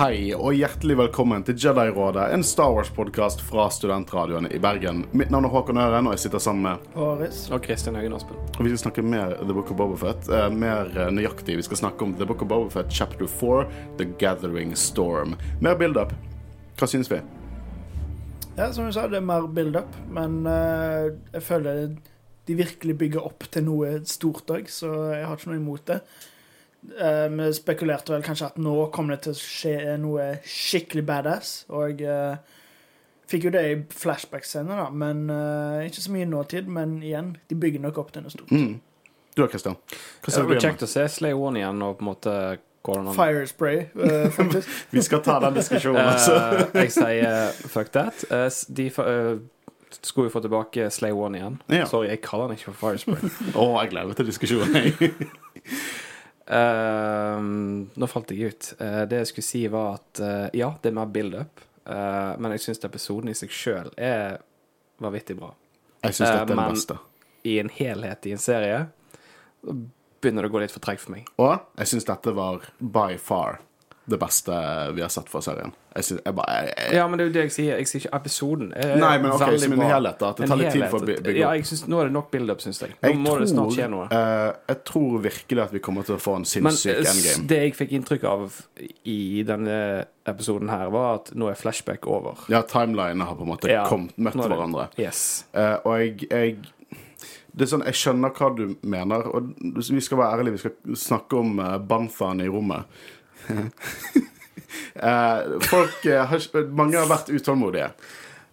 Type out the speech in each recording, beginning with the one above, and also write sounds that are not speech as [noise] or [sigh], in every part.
Hei og hjertelig velkommen til Jedi-rådet, en Star Wars-podkast fra studentradioen i Bergen. Mitt navn er Håkon Øren, og jeg sitter sammen med Aris. Og Kristin Høgen Aspen. Og vi skal snakke mer The Book of Bobafett. Eh, mer eh, nøyaktig. Vi skal snakke om The Book of Bobafett chapter 4, The Gathering Storm. Mer build-up. Hva syns vi? Ja, som du sa, det er mer build-up, men uh, jeg føler de virkelig bygger opp til noe stort òg, så jeg har ikke noe imot det. Eh, vi spekulerte vel kanskje at nå kommer det til å skje noe skikkelig badass, og uh, fikk jo det i flashback-scener, da, men uh, ikke så mye i nåtid. Men igjen, de bygger nok opp til noe stort. Mm. Du da, Christian? Hva Det ser du var igjen? kjekt å se Slay One igjen, og på en måte hvordan Fire spray, eh, [laughs] faktisk. [laughs] Vi skal ta den diskusjonen, altså. Eh, Jeg sier fuck that. Eh, De eh, skulle jo få tilbake Slay One igjen. Ja. Sorry, jeg kaller den ikke for Firespray. [laughs] Å, jeg gleder meg til diskusjonen. jeg. Eh, nå falt jeg ut. Eh, det jeg skulle si, var at eh, ja, det er mer build-up, eh, men jeg syns episoden i seg sjøl er vanvittig bra. Jeg syns dette er det men- beste. I en helhet i en serie begynner det å gå litt for tregt for meg. Og jeg syns dette var by far det beste vi har sett fra serien. Jeg synes, jeg bare, jeg, Ja, men det er jo det jeg sier. Jeg sier ikke episoden. Nei, men ok, som en helhet. At det tar litt tid for å bygge bygge Ja, opp. jeg synes, nå er det nok build-up, syns jeg. Nå må det snart skje noe. Uh, jeg tror virkelig at vi kommer til å få en sinnssyk men, s- endgame. det jeg fikk inntrykk av i denne episoden her, var at nå er flashback over. Ja, timelinene har på en måte Ja, kommet, møtt det- hverandre. Yes. Uh, og jeg, jeg Det er sånn, Jeg skjønner hva du mener, og vi skal være ærlige. Vi skal snakke om Banthaen i rommet. [laughs] Eh, folk eh, har, Mange har vært utålmodige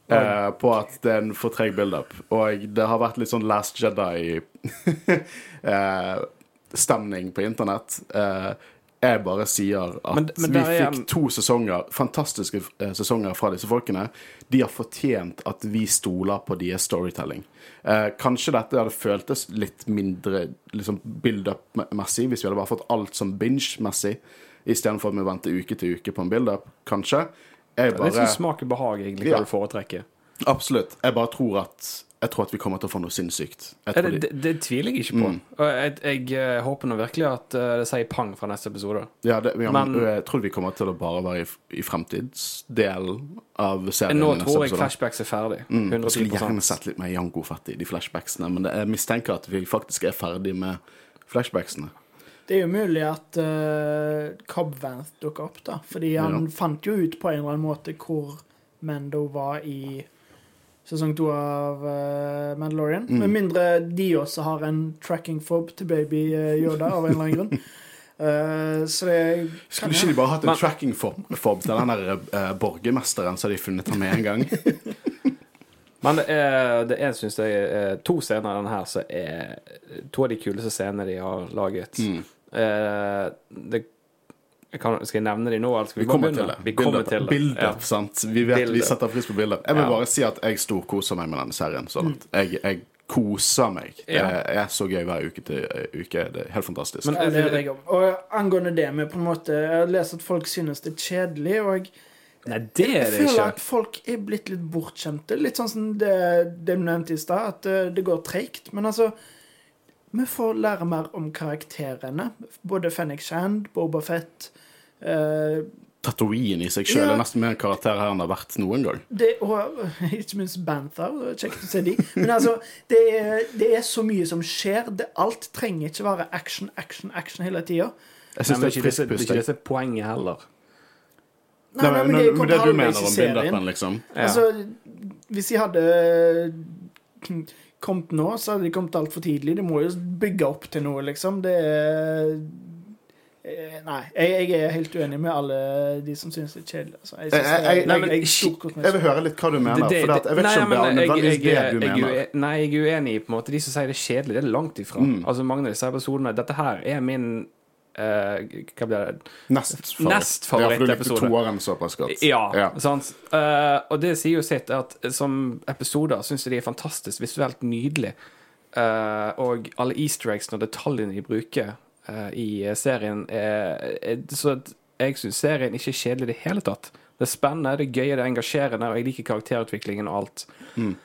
Uh, på at det er en for treg build-up. Og det har vært litt sånn Last Jedi-stemning [laughs] på internett. Uh, jeg bare sier at Men- men vi fikk en- to sesonger, fantastiske sesonger fra disse folkene. De har fortjent at vi stoler på deres storytelling. Eh, kanskje dette hadde føltes litt mindre liksom build-up-messig hvis vi hadde bare fått alt som binge-messig, istedenfor at vi venter uke til uke på en build-up. Kanskje. Jeg Det er litt bare, sånn smak og behag, egentlig, Ja. hva du foretrekker. absolutt. Jeg bare tror at Jeg tror at vi kommer til å få noe sinnssykt. Ja, det, det, det tviler jeg ikke på. Mm. Jeg, jeg, jeg eh, håper nå virkelig at eh, det sier pang fra neste episode. ja, det, ja, men, men- jeg tror vi kommer til å bare være i, i fremtidsdelen av serien. Nå tror jeg episode. flashbacks er ferdig. Mm, jeg skulle gjerne sett litt mer Jango Fett i de flashbacksene, men jeg mistenker at vi faktisk er ferdig med flashbacksene. Det er jo mulig at uh, Cobb Vanth dukker opp, da. Fordi han Ja. fant jo ut på en eller annen måte hvor Mando var i sesong to av uh, Mandalorian. Mm. Med mindre de også har en tracking fob til baby uh, Yoda av en eller annen grunn. Uh, [laughs] så det Skulle ikke de bare hatt en Men- tracking fob fob til den der uh, borgermesteren, så hadde de funnet ham med en gang? [laughs] Men det er, det er synes jeg, to scener i denne her som er to av de kuleste scenene de har laget. Mm. Eh, det, jeg kan, skal jeg nevne de nå, eller skal Vi vi, kommer til det. Vi kommer Build-up, til det. Build-up, sant? Vi vet vi setter pris på build-up. Jeg vil Ja. bare si at jeg storkoser meg med denne serien Sånn at Jeg, jeg koser meg. Det er så gøy hver uke til uke. Det er helt fantastisk. Men- Ja, det er jeg. Og angående det med på en måte Jeg har lest at folk synes det er kjedelig, og Nei, det er jeg føler at folk er blitt litt bortskjemte. Litt sånn som det, det du nevnte i stad, at eh, det går treigt. Men altså Vi får lære mer om karakterene. Både Fennik Shand, Boba Fett eh, Tatooine i seg sjøl Ja. er nesten mer en karakter her enn det har vært noen gang. det, Og [laughs] ikke minst Banther. er Kjekt å se de. Men altså, det er, det er så mye som skjer. Det, alt trenger ikke være action, action, action hele tida. Jeg Nei, syns det det er frisk det er ikke det poenget heller. Nei, nei, men men, det men det du mener om bindappen, liksom? Ja. Altså, hvis de hadde kommet nå, så hadde de kommet altfor tidlig. De må jo bygge opp til noe, liksom. Det er eh, Nei, jeg, jeg er helt uenig med alle de som synes det er kjedelig. Altså. Jeg, Jeg- jeg- det er- nei, men- jeg, jeg, Jeg vil høre litt hva du mener. Det- det- for at jeg vet nei, ikke om det er nødvendigvis det du mener. Nei, jeg er uenig i på en måte de som sier det er kjedelig. Det er langt ifra. Mm. Altså Mange av disse episodene Dette her er min Hva blir det? Nest favoritt. Nest favoritt Ja, for du toeren såpass godt. Ja, Ja. sant. Uh, og det sier jo sitt at som episoder syns jeg de er fantastisk visuelt nydelig. Uh, og alle easter eggs og detaljene de bruker uh, i serien er, er Så jeg syns serien ikke er kjedelig i det hele tatt. Det er spennende, det er gøy, det er engasjerende, og jeg liker karakterutviklingen og alt. Mm.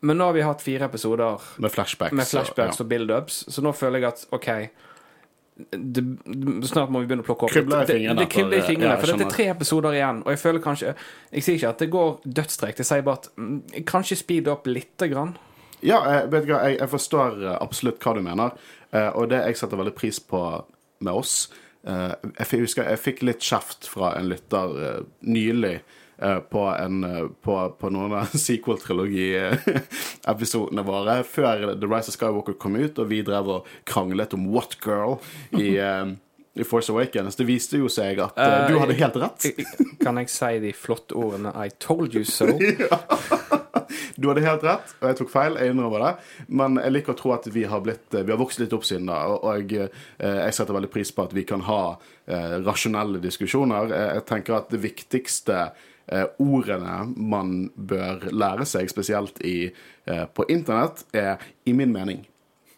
Men nå har vi hatt fire episoder Med flashbacks. med flashbacks og- og build-ups, så nå føler jeg at OK det, Snart må vi begynne å plukke opp. Kribler i Det- fingrene Det, det kribler i for- fingrene, ja, for dette er tre episoder igjen. Og jeg føler kanskje Jeg sier ikke at det går dødstrekt jeg sier bare at mm, kanskje speed opp lite grann. Ja, jeg, hva, jeg, jeg forstår eh, absolutt hva du mener, eh, og det jeg setter veldig pris på med oss eh, Jeg f- husker jeg fikk litt kjeft fra en lytter eh, nylig eh, på, en, eh, på, på noen av [laughs] sequel-trilogi-episodene våre, før The Rise of Skywalker kom ut, og vi drev og kranglet om What Girl i, [laughs] eh, i Force Awakens. Det viste jo seg at uh, du Eh, hadde helt rett. Kan jeg si de flotte ordene 'I told you so'? [laughs] Du hadde helt rett, og jeg tok feil. Jeg innrømmer det. Men jeg liker å tro at vi har, blitt, vi har vokst litt opp siden da. Og, eh, jeg setter veldig pris på at vi kan ha eh, rasjonelle diskusjoner. Eh, jeg tenker at det viktigste eh, ordene man bør lære seg, spesielt i, eh, på internett, er 'i min mening'.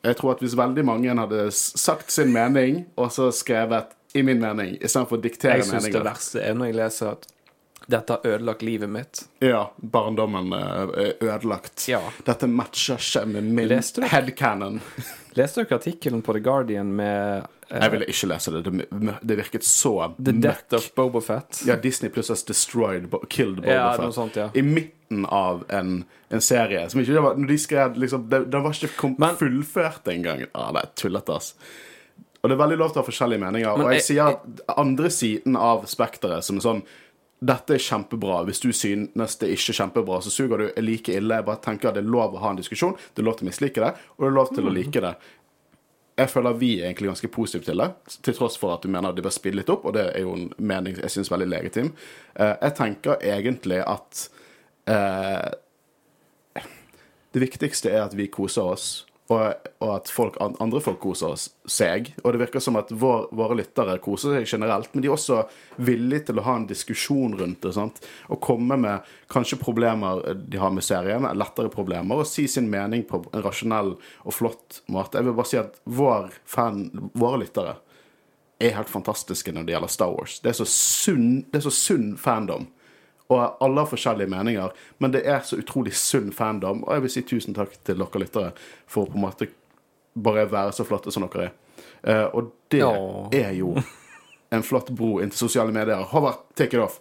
Jeg tror at hvis veldig mange hadde sagt sin mening, og så skrevet 'i min mening', istedenfor å diktere Jeg syns det verste er når jeg leser at dette har ødelagt livet mitt. Ja, barndommen eh, er ødelagt. Ja. Dette matcher ikke med min Leste headcanon. Leste dere artikkelen på The Guardian med eh, Jeg ville ikke lese det. Det, det virket så The Death of Boba Fett? Ja, Disney pluss has destroyed, Bo- killed Boba Ja, Fett. noe sånt, ja. I midten av en, en serie som ikke var, de skrev liksom det- det var ikke kom, Men- fullført engang. Ah, det er tullete, ass. Og det er veldig lov til å ha forskjellige meninger. Men og jeg jeg- sier at andre siden av spekteret som er sånn dette er kjempebra. Hvis du synes det er ikke kjempebra, så suger du like ille. Jeg bare tenker at det er lov å ha en diskusjon, det er lov til å mislike det, og det er lov til å like det. Jeg føler vi er egentlig ganske positive til det, til tross for at du mener de bør spille litt opp, og det er jo en mening jeg syns veldig legitim. Eh, jeg tenker egentlig at eh, det viktigste er at vi koser oss, og, og at folk, andre folk koser seg. Og det virker som at vår, våre lyttere koser seg generelt, men de er også villige til å ha en diskusjon rundt det. sant? Og komme med kanskje problemer de har med serien, lettere problemer, og si sin mening på en rasjonell og flott måte. Jeg vil bare si at vår fan, våre lyttere er helt fantastiske når det gjelder Star Wars. Det er så sunn, det er så sunn fandom. Og alle har forskjellige meninger, men det er så utrolig sunn fandom. Og jeg vil si tusen takk til dere lyttere for på en måte bare være så flotte som dere er. Uh, og det Ja. er jo en flott bro inn til sosiale medier. Håvard, take it off.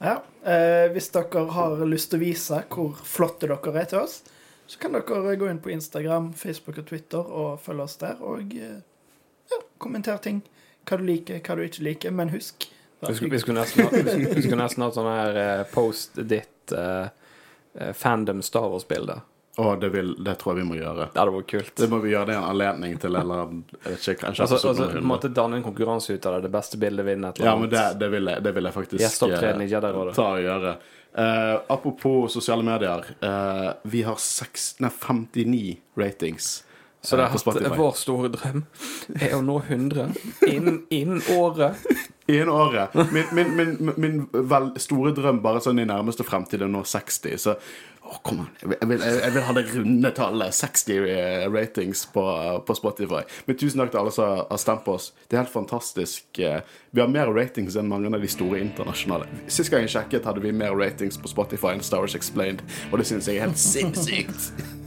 Ja, eh, Hvis dere har lyst til å vise hvor flotte dere er til oss, så kan dere gå inn på Instagram, Facebook og Twitter og følge oss der. Og eh, ja, kommentere ting. Hva du liker, hva du ikke liker. Men husk Vi skulle, vi skulle nesten, ha- vi skulle, nesten hatt sånn her eh, post ditt eh, eh, fandom Star Wars-bilde. Og det, vil, det tror jeg vi må gjøre. Det hadde vært kult. Det må vi gjøre det er en anledning til, eller jeg vet ikke, kanskje Altså, altså på en 100. måte danne en konkurranse ut av det. Det beste bildet vinner et Ja, eller men det, annet. det, vil, jeg, det vil jeg faktisk Gjesteopptreden i eh, Jedi-rådet. ta og gjøre. Eh, apropos sosiale medier. eh, vi har seks, nei, 59 ratings Så det har er vår store drøm er å nå 100 innen, inn året. [laughs] Innen året. Min, min, min, min vel, store drøm bare sånn i nærmeste fremtid er nå 60. Så å, kom an. Jeg vil, jeg, vil, ha det runde tallet. 60 eh, ratings på, på Spotify. Men tusen takk til alle som har stemt på oss. Det er helt fantastisk. eh, Vi har mer ratings enn mange av de store internasjonale. Sist gang jeg sjekket, hadde vi mer ratings på Spotify enn Star Wars Explained, og det syns jeg er helt sinnssykt. [laughs]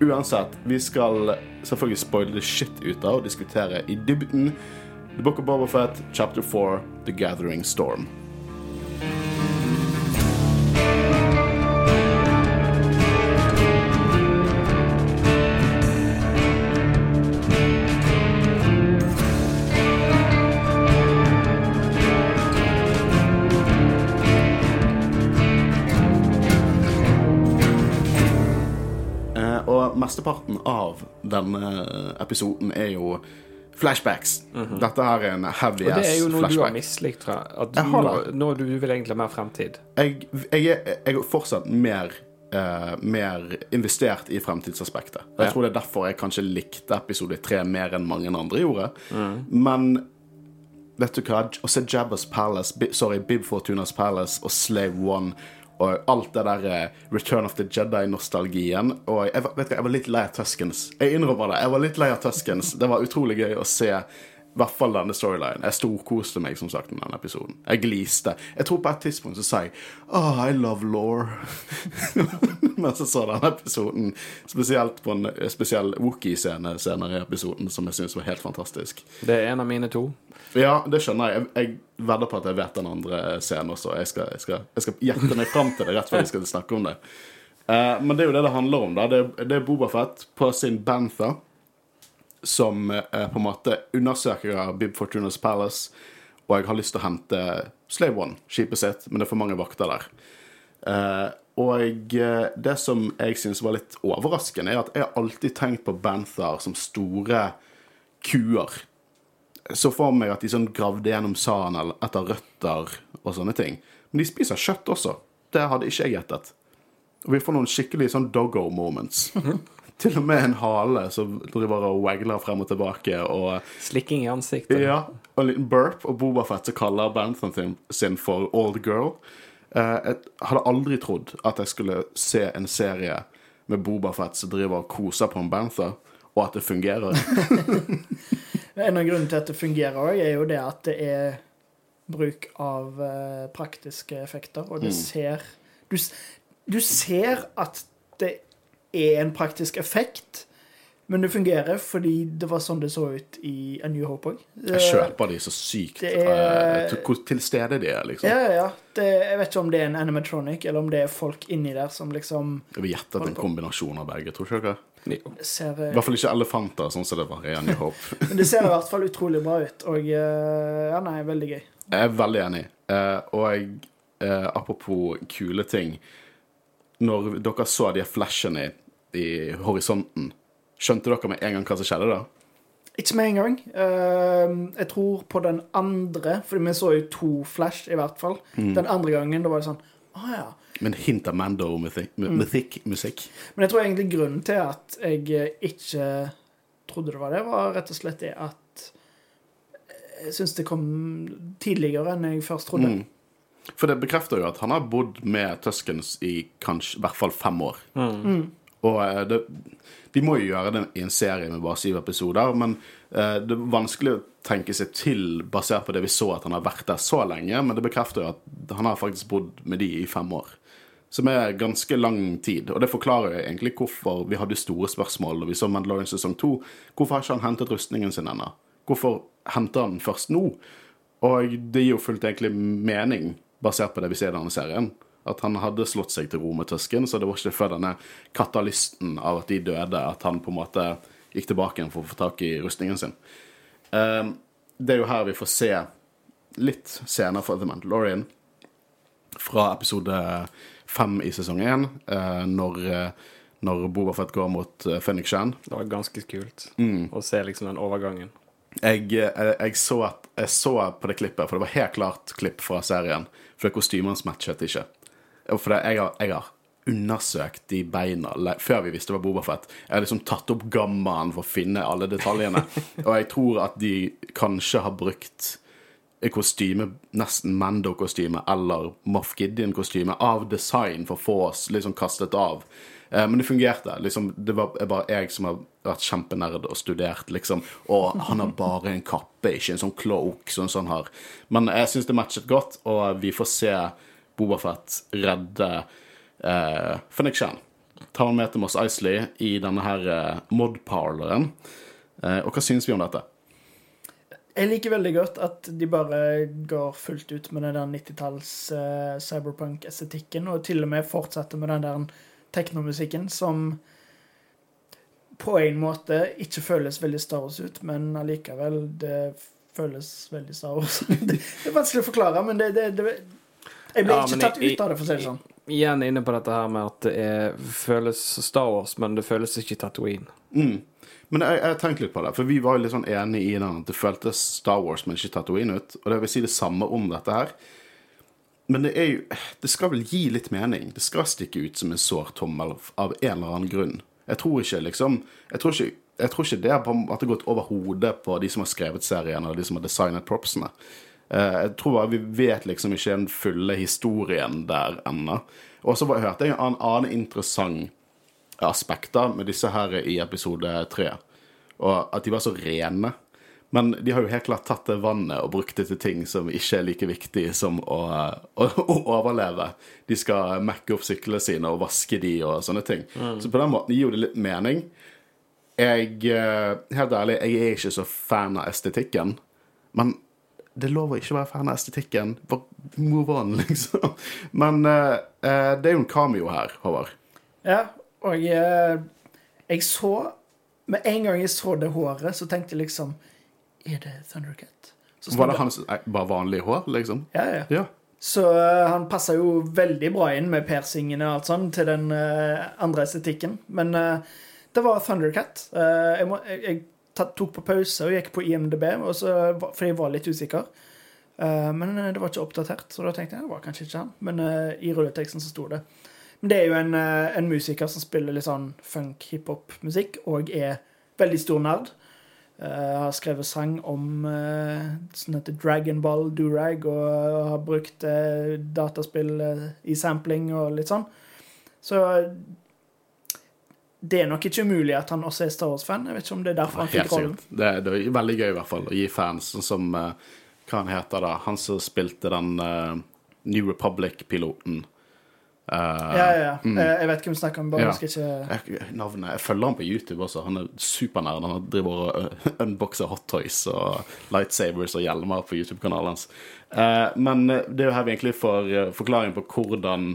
Uansett, vi skal selvfølgelig spoile det shit ut av og diskutere i dybden The Book of Boba Fett, Chapter 4, The Gathering Storm. Mesteparten av denne episoden er jo flashbacks. Dette her er en heavy ass flashback. Og det er jo noe du har mislikt, tror jeg. At Jeg har nå, du vil egentlig ha mer fremtid. Jeg, jeg, er, jeg er fortsatt mer, Uh, mer investert i fremtidsaspektet. Jeg Ja. tror det er derfor jeg kanskje likte episode tre mer enn mange andre gjorde. Mm. Men vet du hva? Å se Jabba's Palace, sorry, Bib Fortunas Palace og Slave One og alt det der eh, Return of the Jedi-nostalgien. Og jeg, vet du, jeg var litt lei av Tuskens. Jeg innrømmer det. Jeg var litt lei av Tuskens. Det var utrolig gøy å se I hvert fall denne storylinen. Jeg storkoste meg som sagt med denne episoden. Jeg gliste. Jeg tror på et tidspunkt så sa jeg Oh, I love law. [laughs] Mens jeg så denne episoden. Spesielt på en spesiell Wookie-scene senere i episoden som jeg syns var helt fantastisk. Det er en av mine to. Ja, det skjønner jeg. Jeg, jeg vedder på at jeg vet den andre scenen også. Jeg skal, jeg skal, jeg skal gjette meg fram til det rett før vi skal snakke om det. Uh, men det er jo det det handler om. da. Det, det er Bobafett på sin Bantha som eh, på en måte undersøker Bib Fortunas Palace, og jeg har lyst til å hente Slave One, skipet sitt, men det er for mange vakter der. Eh, og eh, det som jeg syns var litt overraskende, er at jeg alltid tenkt på Banthar som store kuer. Så for meg at de sånn gravde gjennom sanden etter røtter og sånne ting. Men de spiser kjøtt også. Det hadde ikke jeg gjettet. Og vi får noen skikkelig sånn doggo moments. [laughs] Til og med en hale som driver og wagler frem og tilbake. Og Slikking i ansiktet. ja, og en liten burp. Og Bobafett som kaller Bantham sin- sin for Old Girl. Eh, jeg hadde aldri trodd at jeg skulle se en serie med Bobafett som driver og koser på en Bantha, og at det fungerer. [laughs] En av grunnene til at det fungerer òg, er jo det at det er bruk av eh, praktiske effekter, og det ser du, du ser at det er en praktisk effekt, men det fungerer fordi det var sånn det så ut i A New Hope òg. Jeg kjøper de så sykt. Det er- eh, hvor til stede de er, liksom. Ja, ja, ja. Det, jeg vet ikke om det er en animatronic, eller om det er folk inni der som liksom Jeg vil gjette at det er en kombinasjon av begge, tror ikke dere? Jo. ser I hvert fall ikke elefanter, sånn som det var i A New Hope. [laughs] Men det ser i hvert fall utrolig bra ut, og eh, ja, nei, veldig gøy. Jeg er veldig enig. Eh, og jeg, eh, apropos kule ting Når dere så de flashene i, i horisonten, skjønte dere med en gang hva som skjedde da? Ikke med en gang. Uh, jeg tror på den andre, for vi så jo to Flash, i hvert fall. Den andre gangen, da var det sånn Å ja. Men hint av Mando-musikk. Men jeg tror egentlig grunnen til at jeg eh, ikke trodde det var det, var rett og slett det at jeg syns det kom tidligere enn jeg først trodde. Mm. For det bekrefter jo at han har bodd med Tuskens i kanskje i hvert fall fem år. Og eh, det, de må jo gjøre det i en serie med bare syv episoder, men eh, det er vanskelig å tenke seg til basert på det vi så at han har vært der så lenge, men det bekrefter jo at han har faktisk bodd med de i fem år. Som er ganske lang tid, og det forklarer jo egentlig hvorfor vi hadde store spørsmål da vi så Mandalorian sesong to. Hvorfor har ikke han hentet rustningen sin ennå? Hvorfor henter han den først nå? Og det gir jo fullt egentlig mening, basert på det vi ser i denne serien. At han hadde slått seg til ro med tøsken, så det var ikke før denne katalysten av at de døde, at han på en måte gikk tilbake igjen for å få tak i rustningen sin. Ehm, det er jo her vi får se litt scener fra The Mandalorian. Fra episode fem i sesong én, eh, når, eh, når Boba Fett går mot uh, Fennik Shan. Det var ganske kult Mm. å se liksom den overgangen. Jeg, jeg, jeg, så at, jeg så på det klippet, for det var helt klart klipp fra serien. For kostymene matchet ikke. For det, jeg, har, jeg har undersøkt de beina før vi visste det var Bobafett. Jeg har liksom tatt opp gammaen for å finne alle detaljene. [laughs] Og jeg tror at de kanskje har brukt kostyme, nesten Mando-kostyme eller Moff Gideon-kostyme, av design for å få oss liksom kastet av. Eh, Men det fungerte. liksom, Det var bare jeg som har vært kjempenerd og studert, liksom. Og han har bare en kappe, ikke en sånn cloak som sånn har. Men jeg syns det matchet godt, og vi får se Bobafett redde eh, Fennik Shan. Ta han med til Moss Isley i denne her eh, mod-parleren. Eh, og hva syns vi om dette? Jeg liker veldig godt at de bare går fullt ut med den der 90-talls uh, cyberpunk-estetikken, og til og med fortsetter med den der teknomusikken som på en måte ikke føles veldig Star Wars ut, men allikevel det føles veldig Star Wars. [laughs] det er vanskelig å forklare, men det, det, det Jeg ble Ja, ikke tatt jeg, ut av det, for å si det sånn. Igjen inne på dette her med at det er, føles Star Wars, men det føles ikke Tatooine. Mm. Men jeg, jeg tenkte litt på det, for vi var jo litt sånn enige i den at det føltes Star Wars, men ikke Tatooine ut. Og det vil si det samme om dette her. Men det er jo Det skal vel gi litt mening. Det skal stikke ut som en sår tommel av en eller annen grunn. Jeg tror ikke liksom Jeg tror ikke, jeg tror ikke det måte gått over hodet på de som har skrevet serien, eller de som har designet propsene. Eh, Jeg tror bare vi vet liksom ikke den fulle historien der ennå. Og så hørte jeg en annen, interessant aspekt med disse her i episode tre. Og at de var så rene. Men de har jo helt klart tatt det vannet og brukt det til ting som ikke er like viktig som å, å, å overleve. De skal mekke opp syklene sine og vaske de og sånne ting. Så på den måten gir jo det litt mening. Jeg, eh, helt ærlig, jeg er ikke så fan av estetikken. Men det er lov å ikke være fan av estetikken. Move on, [laughs] liksom. Men uh, eh, det er jo en cameo her, Håvard. Ja, og jeg, jeg så Med en gang jeg så det håret, så tenkte jeg liksom Er det Thundercat? Så Var det hans eh, bare vanlig hår, liksom? Ja, ja. Ja. Så uh, han passa jo veldig bra inn med persingene og alt sånn til den eh, andre estetikken. Men eh, det var Thundercat. Eh, jeg, må, jeg, jeg tok på pause og gikk på IMDb, så, fordi jeg var litt usikker. Uh, men eh, det var ikke oppdatert, så da tenkte jeg det var kanskje ikke han. Men uh, i rulleteksten så sto det. Men det er jo en, uh, en musiker som spiller litt sånn funk, hiphop-musikk, og er veldig stor nerd. Har skrevet sang om sånn heter Dragon Ball Durag, og, har brukt dataspill i sampling og litt sånn. Så det er nok ikke umulig at han også er Star Wars-fan. Jeg vet ikke om det er derfor han fikk rollen. Det Det, det er veldig gøy i hvert fall å gi fans sånn som uh, Hva han heter da? Han som spilte den uh, New Republic-piloten. Uh, Ja, ja, ja. Eh, Jeg vet hvem du snakker om, bare Ja. husker ikke jeg, navnet, jeg følger han på YouTube også. Han er supernerd. Han driver og [laughs] unboxer hot toys og lightsabers og hjelmer på YouTube-kanalen hans. Men det er jo her vi egentlig får forklaring på hvordan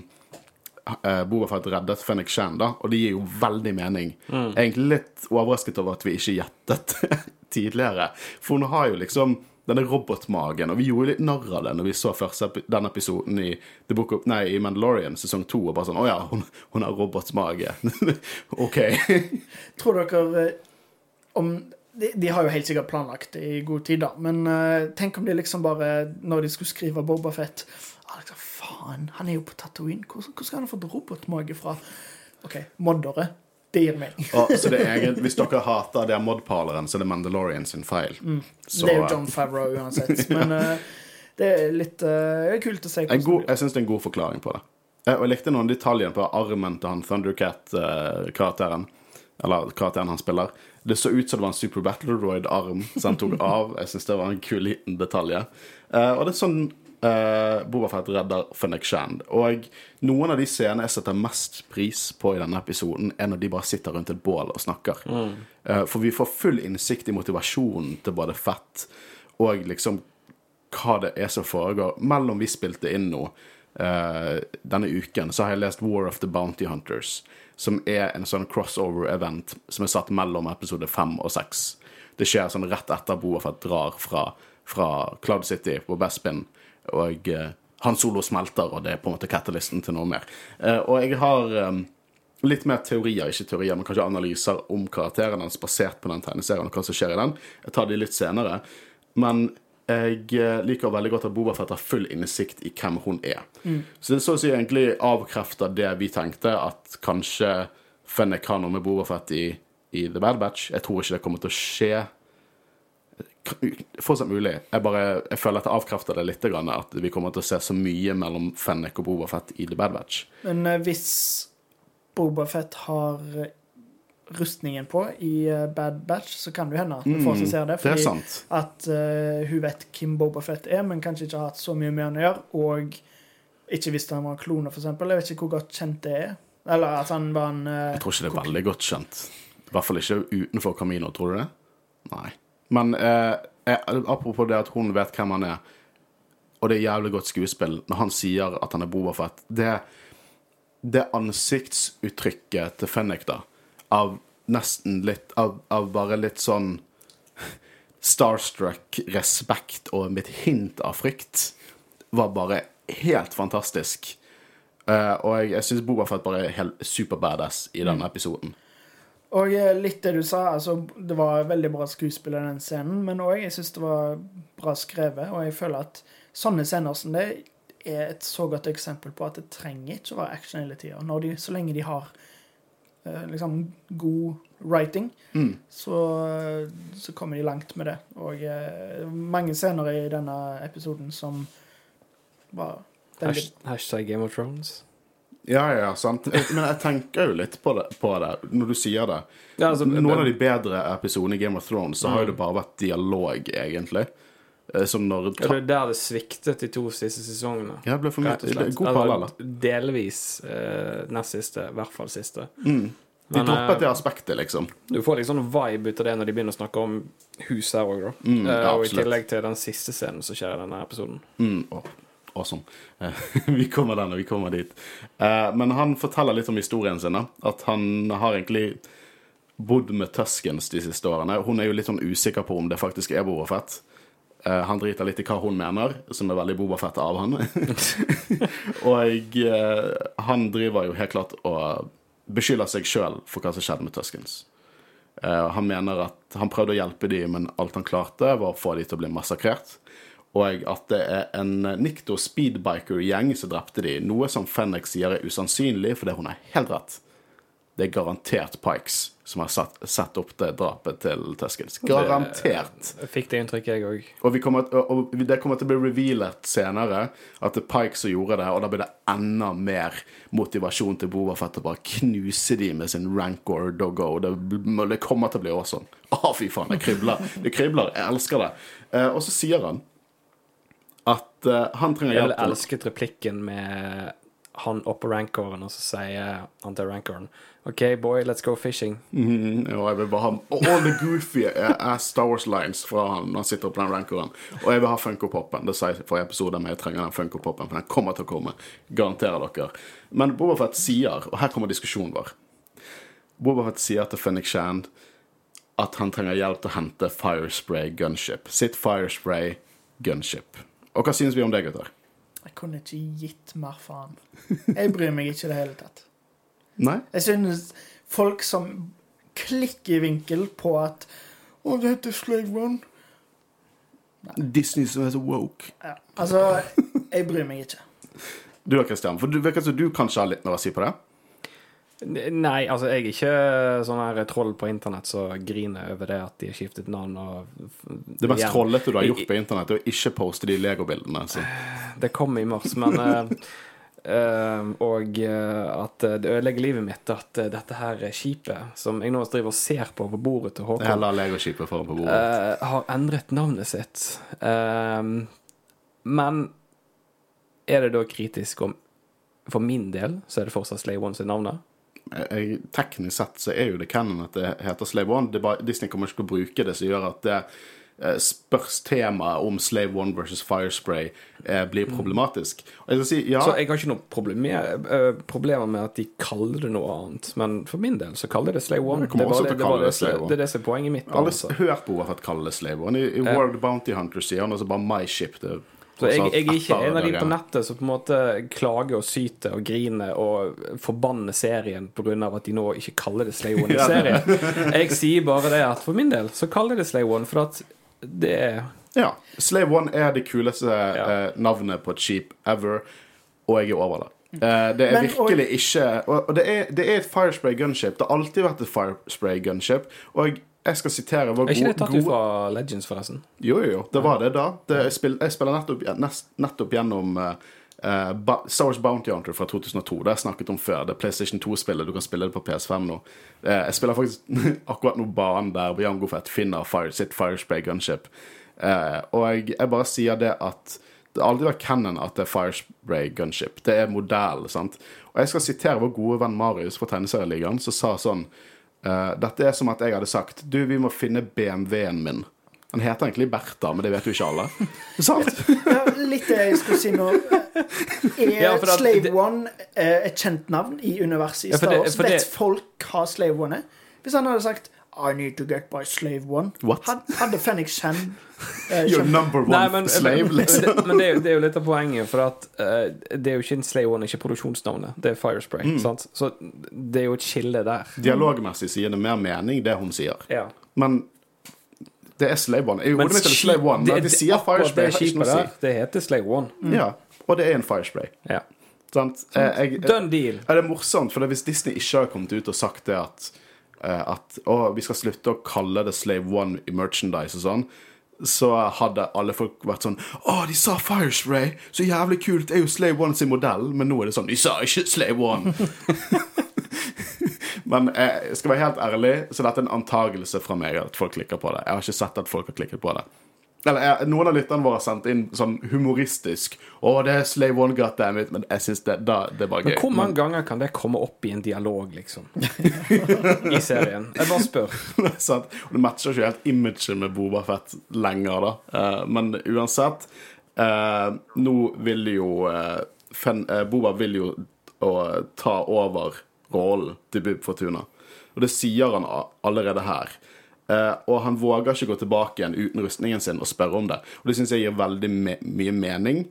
uh, Boba Fett reddet Fennik Shan, da, og det gir jo veldig mening. Jeg er egentlig litt overrasket over at vi ikke gjettet [laughs] tidligere. For hun har jo liksom denne robotmagen, og vi gjorde litt narr av det når vi så første den episoden i, The Book of, nei, i Mandalorian sesong to. Og bare sånn Å ja, hun, hun har robotmage. [laughs] OK. [laughs] Tror dere eh, om de, de har jo helt sikkert planlagt det i god tid, da. Men uh, tenk om de liksom bare, når de skulle skrive Boba Fett liksom, Faen, han er jo på Tatooine. Hvor, hvor skal han ha fått robotmage fra? OK, moddere. Det gir mening. oh, så det er Hvis dere hater det modparleren, så er det Mandalorian sin feil. Så, det er jo John Favreau uansett. Men eh, det er litt uh, kult å se en god, Jeg syns det er en god forklaring på det. Jeg, Og jeg likte noen detaljer på armen til han Thundercat-karakteren. Eller karakteren han spiller. Det så ut som det var en Super Battleroid-arm som han tok [laughs] av. Jeg syns det var en kul liten detalj. Uh, og det er sånn uh, Boba Fett redder Fennec Shand. Og noen av de scenene jeg setter mest pris på i denne episoden, er når de bare sitter rundt et bål og snakker. Eh, for vi får full innsikt i motivasjonen til både Fett og liksom hva det er som foregår. Mellom vi spilte inn nå uh, denne uken, så har jeg lest War of the Bounty Hunters, som er en sånn crossover-event som er satt mellom episode fem og seks. Det skjer sånn rett etter Boa Fett drar fra, fra Cloud City på Bespin, og eh, han solo smelter, og det er på en måte catalysten til noe mer. Eh, og jeg har eh, litt mer teorier, ikke teorier, men kanskje analyser om karakteren hans basert på den tegneserien og hva som skjer i den. Jeg tar de litt senere. Men jeg liker veldig godt at Boba Fett har full innsikt i hvem hun er. Så det så å si egentlig avkrefter det vi tenkte, at kanskje Fennec har noe med Boba Fett i, i The Bad Batch. Jeg tror ikke det kommer til å skje. Fortsatt mulig. Jeg bare, jeg føler at det avkrefter det litt, at vi kommer til å se så mye mellom Fennec og Boba Fett i The Bad Batch. Men eh, hvis Boba Fett har eh, rustningen på i eh, Bad Batch, så kan det hende at vi får se det. Fordi Det sant. at uh, hun vet hvem Boba Fett er, men kanskje ikke har hatt så mye med han å gjøre, og ikke visste han var en klone, eksempel. Jeg vet ikke hvor godt kjent det er. Eller at han var en uh, Jeg tror ikke det er veldig godt kjent. I hvert fall ikke utenfor Camino, tror du det? Nei. Men eh, jeg, apropos det at hun vet hvem han er, og det er jævlig godt skuespill når han sier at han er Boba Fett Det, det ansiktsuttrykket til Fennek da, av nesten litt Av, av bare litt sånn [laughs] starstruck respekt og mitt hint av frykt, var bare helt fantastisk. Uh, og jeg, jeg syns Boba Fett bare er helt super badass i denne episoden. Og eh, litt det du sa, altså det var veldig bra skuespill i den scenen, men òg jeg syns det var bra skrevet, og jeg føler at sånne scener som det er et så godt eksempel på at det trenger ikke å være action hele tida. Så lenge de har eh, liksom god writing, så, så kommer de langt med det. Og eh, mange scener i denne episoden som var hashtag Game of Thrones. Ja, ja, sant. Men jeg tenker jo litt på det, på det når du sier det. Ja, altså, Noen av de bedre episodene i Game of Thrones så har jo det bare vært dialog, egentlig. Eh, Som når Ja, det er der det sviktet de to siste sesongene. Ja, det ble for mye. Og. God parallell. Altså, delvis eh, nest siste, i hvert fall siste. De Men, droppet eh, det aspektet, liksom. Du får sånn vibe ut av det når de begynner å snakke om huset her òg, da. Mm, Eh, ja, og i tillegg til den siste scenen som skjer i denne episoden. Mm, åh, awesome. Eh, [laughs] vi kommer den, og vi kommer dit. Eh, men han forteller litt om historien sin. At han har egentlig bodd med Tuskens de siste årene. Hun er jo litt sånn usikker på om det faktisk er Boba Fett. Eh, han driter litt i hva hun mener, som er veldig Boba Fett av han. [laughs] og uh, han driver jo helt klart og beskylder seg sjøl for hva som skjedde med Tuskens. Uh, han mener at han prøvde å hjelpe dem, men alt han klarte, var å få dem til å bli massakrert. Og at det er en Nikto speedbiker-gjeng som drepte de, Noe som Fennek sier er usannsynlig, fordi hun har helt rett. Det er garantert Pikes som har satt, satt opp det drapet til Tuskins. Garantert. Jeg fikk det inntrykket, jeg òg. Og, kommer, og og det kommer til å bli revealet senere at det er Pikes som gjorde det, og da blir det enda mer motivasjon til Boba Fett å bare knuse de med sin rancor doggo. Det, det kommer til å bli awesome. Å, fy faen, det kribler. Det kribler. Jeg elsker det. Eh, og så sier han at uh, han trenger Jeg hjelp ville elsket replikken med han oppå rancoren, og så sier han til rancoren OK, boy, let's go fishing. Mhm, og jeg vil bare ha og all the goofy er Star Wars lines fra han når han sitter på den rancoren. Og jeg vil ha Funko Poppen. Det sa jeg for forrige episode, men jeg trenger den Funko Poppen, for den kommer til å komme. Garanterer dere. Men Bobafett sier, og her kommer diskusjonen vår Bobafett sier til Fennik Shand at han trenger hjelp til å hente Firespray Gunship. Sitt Firespray Gunship. Og hva synes vi om det, gutter? Jeg kunne ikke gitt mer faen. Jeg bryr meg ikke i det hele tatt. Nei? Jeg synes folk som klikker i vinkel på at Å, det heter Slave Run. Disney som er så woke. Ja. Altså, jeg bryr meg ikke. Du da, Christian, for du virker som du kanskje har litt mer å si på det? Nei, altså, jeg er ikke sånn her troll på internett som griner over det at de har skiftet navn og Det mest trollete du har gjort på internett, er å ikke poste de legobildene. Så. Det kom i mars, men uh, Og eh, at det ødelegger livet mitt at dette her skipet, som jeg nå driver og ser på på bordet til Håkon, Heller legoskipet foran på bordet. Uh, har endret navnet sitt. Uh, men er det da kritisk om For min del så er det fortsatt Slave One sitt navn? Jeg, teknisk sett så er jo det canon at det heter Slave One. Det bare, Disney kommer ikke til å bruke det, som gjør at det spørs temaet om Slave One versus Firespray eh, blir problematisk. Og jeg si, ja, Så jeg har ikke noen problemer, eh, problemer med at de kaller det noe annet. Men for min del så kaller de det Slave One. Det, var det, det, var det, Slave One. det er det som er poenget mitt. jeg har Altså. hørt Boba Fett kalle det Slave One. I, i World Bounty Hunter sier han altså bare My Ship. Det, Så jeg, jeg er ikke en av de på nettet som på en måte klager og syter og griner og forbanner serien pga. at de nå ikke kaller det Slay One i Ja. serien. Jeg sier bare det at for min del så kaller jeg det Slay One, for at det er Ja. Slay One er det kuleste eh, navnet på et skip ever, og jeg er over det. Eh, det er Men- virkelig ikke Og, og det, er, det er et Firespray gunship. Det har alltid vært et Firespray gunship. Og jeg skal sitere vår Er ikke det tatt ut fra Legends, forresten? Jo, jo, jo. Det var det da. Det, jeg, spiller, jeg spiller nettopp, nest, nettopp gjennom uh, uh, Star Wars Bounty Hunter fra 2002. Det har jeg snakket om før. Det er PlayStation 2-spillet. Du kan spille det på PS5 nå. Uh, jeg spiller faktisk [laughs] akkurat nå banen der Jango Fett finner fire, sitt Firespray gunship. Og jeg, jeg bare sier det at det har aldri vært canon at det er Firespray gunship. Det er modell, sant. Og jeg skal sitere vår gode venn Marius fra Tegneserieligaen, som sa sånn eh, Dette er som at jeg hadde sagt Du, vi må finne BMW-en min. Han heter egentlig Bertha, men det vet jo ikke alle. Sant? [laughs] Ja, litt det jeg skulle si nå. Er Ja, at Slave det- One eh, et kjent navn i universet i Ja, for Star det- Wars? det- Vet folk hva Slave One er? Hvis han hadde sagt I need to get by Slave One, What? had- hadde Fenix Hen uh, [laughs] Your number one Nei, men, slave, [laughs] men, liksom. det, men det, det er jo litt av poenget, for at uh, det er jo ikke en slave One, ikke produksjonsnavnet. Det er Firespray. Mm. Sant? Så det er jo et skille der. Dialogmessig sier det mer mening, det hun sier. Ja. Men det er Slave One. I hodet mitt er Slave One, men de sier Firespray, det er ikke noe å si. det heter slave One. Ja, og det er en Firespray. Ja. Sant? Jeg, jeg, Done deal. Er det morsomt, for hvis Disney ikke har kommet ut og sagt det at, eh, at å, vi skal slutte å kalle det Slave One i merchandise og sånn, så hadde alle folk vært sånn Å, de sa Firespray! Så jævlig kult! Det er jo Slave One sin modell. Men nå er det sånn De sa ikke Slave One! [laughs] Men eh, jeg skal være helt ærlig, så dette er en antagelse fra meg at folk klikker på det. Jeg har ikke sett at folk har klikket på det. Eller Noen av lytterne våre har sendt inn sånn humoristisk 'Å, det er Slave One, goddammit', men jeg syns det, da, det bare gøy. Men hvor mange ganger kan det komme opp i en dialog, liksom? [laughs] I serien. Jeg bare spør. sant? Og det matcher ikke helt imaget med Boba Fett lenger, da. Uh, men uansett uh, Nå vil jo uh, Fen, eh, Boba vil jo ta over rollen til Bib Fortuna. Og det sier han allerede her. Eh, og han våger ikke gå tilbake igjen uten rustningen sin og spørre om det. Og det syns jeg gir veldig me mye mening.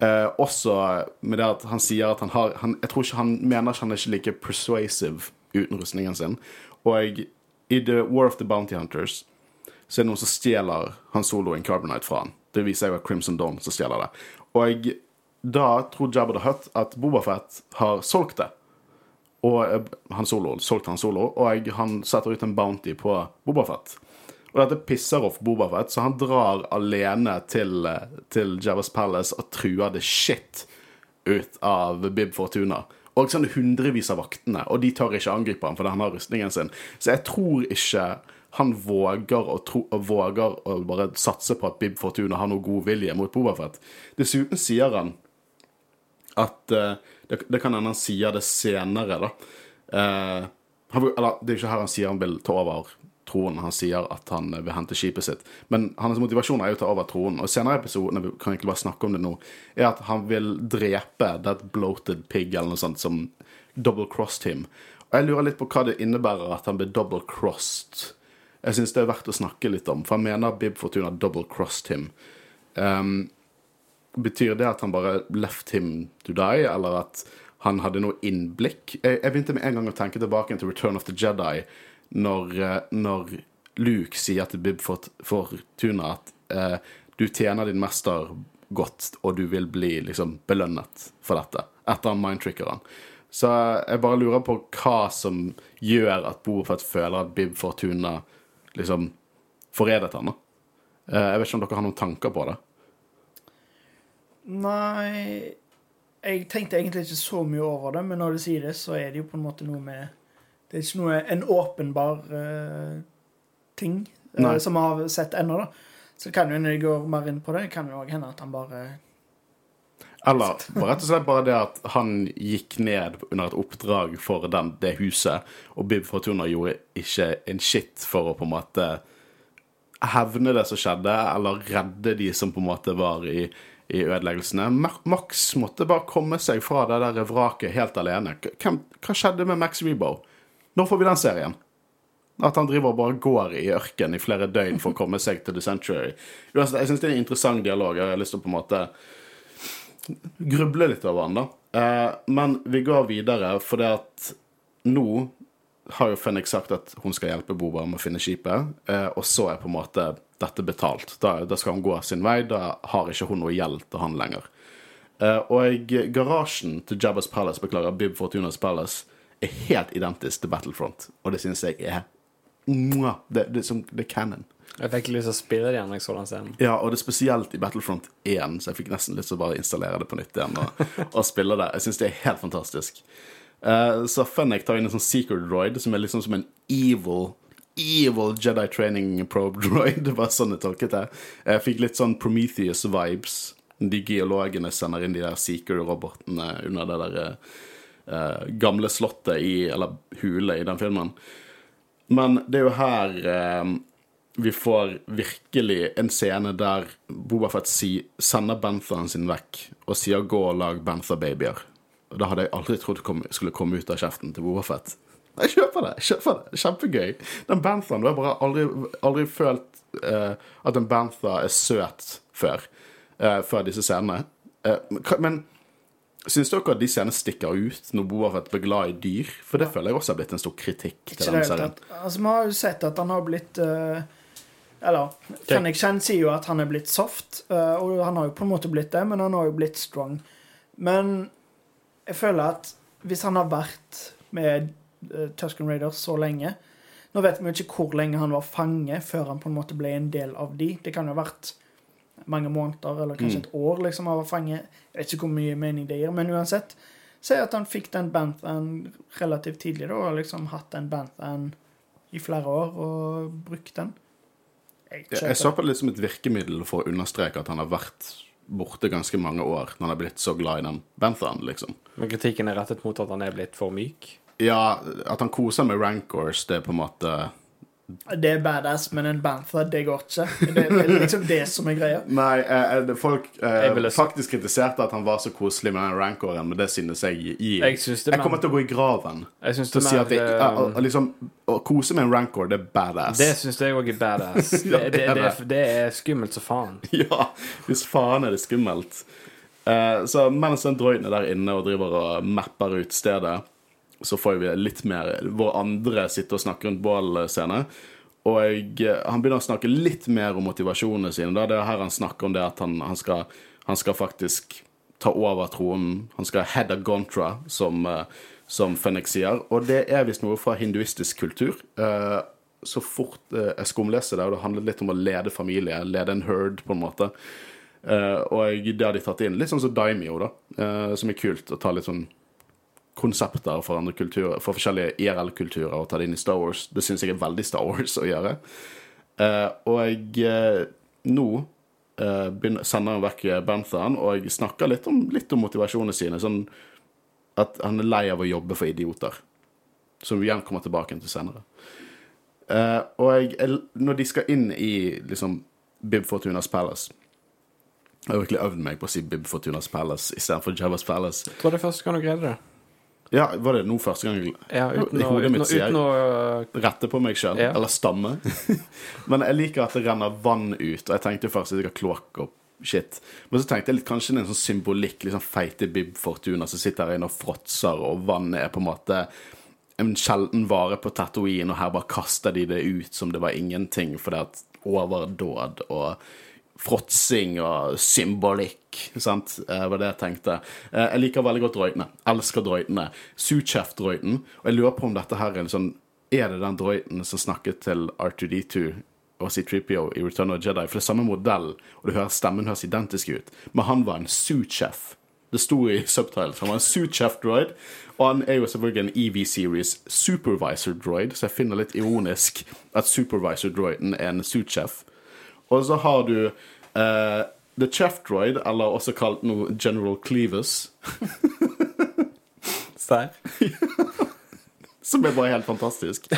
Uh, også med det at han sier at han har han, Jeg tror ikke han mener ikke han er ikke like persuasive uten rustningen sin. Og i The War of the Bounty Hunters så er det noen som stjeler Han Solo in Carbonite fra han. Det viser jo at Crimson Dawn som stjeler det. Og da tror Jabba the Hutt at Bobafett har solgt det. Og eh, Han Solo solgte Han Solo, og han setter ut en bounty på Bobafett. Og dette pisser off Bobafett, så han drar alene til, eh, til Javas Palace og truer det shit ut av Bib Fortuna. Og sånn hundrevis av vaktene, og de tør ikke angripe ham fordi han har rustningen sin. Så jeg tror ikke han våger å, tro, og våger å bare satse på at Bib Fortuna har noe god vilje mot Bobafett. Dessuten sier han at eh, det, det kan hende han sier det senere, da. Eh, han, eller, det er ikke her han sier han vil ta over tronen. Han sier at han vil hente skipet sitt. Men hans motivasjon er jo å ta over tronen. Og senere i episoden, vi kan egentlig bare snakke om det nå, er at han vil drepe that bloated pig eller noe sånt som double-crossed him. Og jeg lurer litt på hva det innebærer at han blir double-crossed. Jeg syns det er verdt å snakke litt om, for han mener Bib Fortuna double-crossed him. Um, Betyr det at han bare left him to die, eller at han hadde noe innblikk? Jeg, jeg begynte med en gang å tenke tilbake til Return of the Jedi, når, eh, når Luke sier til Bib Fortuna at eh, du tjener din mester godt, og du vil bli liksom belønnet for dette, etter han mindtricker. Så jeg bare lurer på hva som gjør at Bofet føler at Bib Fortuna liksom forrædet han. Eh, Jeg vet ikke om dere har noen tanker på det. Nei Jeg tenkte egentlig ikke så mye over det, men når du sier det, så er det jo på en måte noe med Det er ikke noe en åpenbar uh, ting uh, som vi har sett ennå, da. Så det kan jo når jeg går mer inn på det, kan jo òg hende at han bare Eller rett og slett bare det at han gikk ned under et oppdrag for den, det huset, og Bib Fortuna gjorde ikke en shit for å på en måte hevne det som skjedde, eller redde de som på en måte var i, i ødeleggelsene. Max måtte bare komme seg fra det der vraket helt alene. Hvem, hva skjedde med Max Rebo? Når får vi den serien? At han driver og bare går i ørken i flere døgn for å komme seg til The Century. Jeg syns det er en interessant dialog. Jeg har lyst til å på en måte gruble litt over den, da. Eh, men vi går videre, for det at nå har jo Fennik sagt at hun skal hjelpe Boba med å finne skipet, eh, og så er på en måte dette betalt. Da, da skal hun gå sin vei, da har ikke hun noe gjeld til han lenger. Uh, og garasjen til Jabba's Palace, beklager, Bib Fortunas Palace, er helt identisk til Battlefront, og det syns jeg er Mwah! det, det, som, det er canon. Jeg fikk lyst til å spille det igjen jeg så den scenen. Ja, og det er spesielt i Battlefront 1, så jeg fikk nesten lyst til å bare installere det på nytt igjen og, [laughs] og spille det. Jeg syns det er helt fantastisk. Uh, så Fennek tar inn en sånn secret droid som er liksom som en evil Evil Jedi training probe droid. [laughs] Det var sånn jeg tolket det. Jeg fikk litt sånn Prometheus-vibes. De geologene sender inn de der seeker-robotene under det der uh, gamle slottet i Eller hule i den filmen. Men det er jo her uh, vi får virkelig en scene der Bobafett si, sender Bantheren sin vekk og sier 'gå og lag Bantha-babyer'. Da hadde jeg aldri trodd kom, skulle komme ut av kjeften til Bobafett. Jeg kjøper det! jeg kjøper det, Kjempegøy. Den banthaen Du har bare aldri, aldri følt uh, at en bantha er søt før. Uh, før disse scenene. Uh, men Syns dere at de scenene stikker ut når Boafet blir glad i dyr? For det føler jeg også har blitt en stor kritikk til Ikke denne serien. Altså, Vi har jo sett at han har blitt Eller Fenrik Chen sier jo at han er blitt soft, og han har jo på en måte blitt det, men han har jo blitt strong. Men jeg føler at hvis han har vært med Tusken Raiders så lenge, Nå vet vi jo ikke hvor lenge han var fange før han på en måte ble en del av de. Det kan jo ha vært mange måneder eller kanskje et år liksom av å fange. Jeg vet ikke hvor mye mening det gir, men uansett. Si at han fikk den banthan relativt tidlig, da, og liksom hatt den banthan i flere år og brukt den. Jeg Jeg, jeg så på det litt som et virkemiddel for å understreke at han har vært borte ganske mange år når han har blitt så glad i den Banthan, liksom. Men kritikken er rettet mot at han er blitt for myk. Ja, at han koser med rancors, det er på en måte Det er badass, men en bantha, det går ikke. Det er liksom det som er greia. Nei, eh, eh, folk eh, ville- faktisk kritiserte at han var så koselig med den rancoren, men det synes jeg gir Jeg Jeg kommer til å gå i graven Jeg synes det er at det, mer ja, eh, liksom, Å kose med en rancor, det er badass. Det syns jeg òg er badass. [laughs] Det, Ja, det, det er det, er- det er skummelt som faen. [laughs] Ja, hvis faen er det skummelt. Eh, så mens den droiden er der inne og driver og mapper ut stedet, så får vi litt mer vår andre sitte og snakke rundt bål-scene. Og jeg, eh, han begynner å snakke litt mer om motivasjonene sine. Da. Det er her han snakker om det at han, han, skal, han skal faktisk ta over tronen. Han skal head a gontra, som, eh, som Fenix sier. Og det er visst noe fra hinduistisk kultur. Eh, så fort jeg skumleser det, og det handler litt om å lede familie, lede en herd, på en måte. Og det har de tatt inn, litt sånn som Daimio, da. som er kult å ta litt sånn konsepter for andre kulturer, for forskjellige IRL-kulturer og ta det inn i Star Wars. Det syns jeg er veldig Star Wars å gjøre. Eh, og jeg eh, nå eh, begynner, sender han vekk Banthan, og jeg snakker litt om, litt om motivasjonene sine. Sånn at han er lei av å jobbe for idioter. Som vi igjen kommer tilbake til senere. Og jeg, når de skal inn i liksom Bib Fortunas Palace Jeg har virkelig øvd meg på å si Bib Fortunas Palace istedenfor Javas Palace. Jeg tror det er første gang du greide det. Ja, Var det nå første gang jeg Ja, uten I hodet mitt sier jeg- rette på meg sjøl, Ja. eller stamme. [laughs] Men jeg liker at det renner vann ut, og jeg tenkte først at jeg har kloakk og shit. Men så tenkte jeg litt, kanskje det er en sånn symbolikk, liksom feite Bib Fortuna som sitter her inne og fråtser, og vannet er på en måte en sjelden vare på Tatooine, og her bare kaster de det ut som det var ingenting, fordi at overdåd og fråtsing og symbolikk. Sant? Det var det jeg tenkte. Eh, Jeg liker veldig godt droidene. Elsker droidene. Suchef-droiden. Og jeg lurer på om dette her er en sånn Er det den droiden som snakket til R2D2 og C3PO i Return of the Jedi? For det er samme modell, og du hører stemmen høres identisk ut. Men han var en suchef. Det sto i subtitles. Han var en suchef-droid. Og han er jo selvfølgelig en EV-series supervisor droid, så jeg finner litt ironisk at supervisor-droiden er en suchef. Og så har du uh, The Chef Droid, eller også kalt nå General Cleavus, [laughs] Serr? [laughs] som er bare helt fantastisk.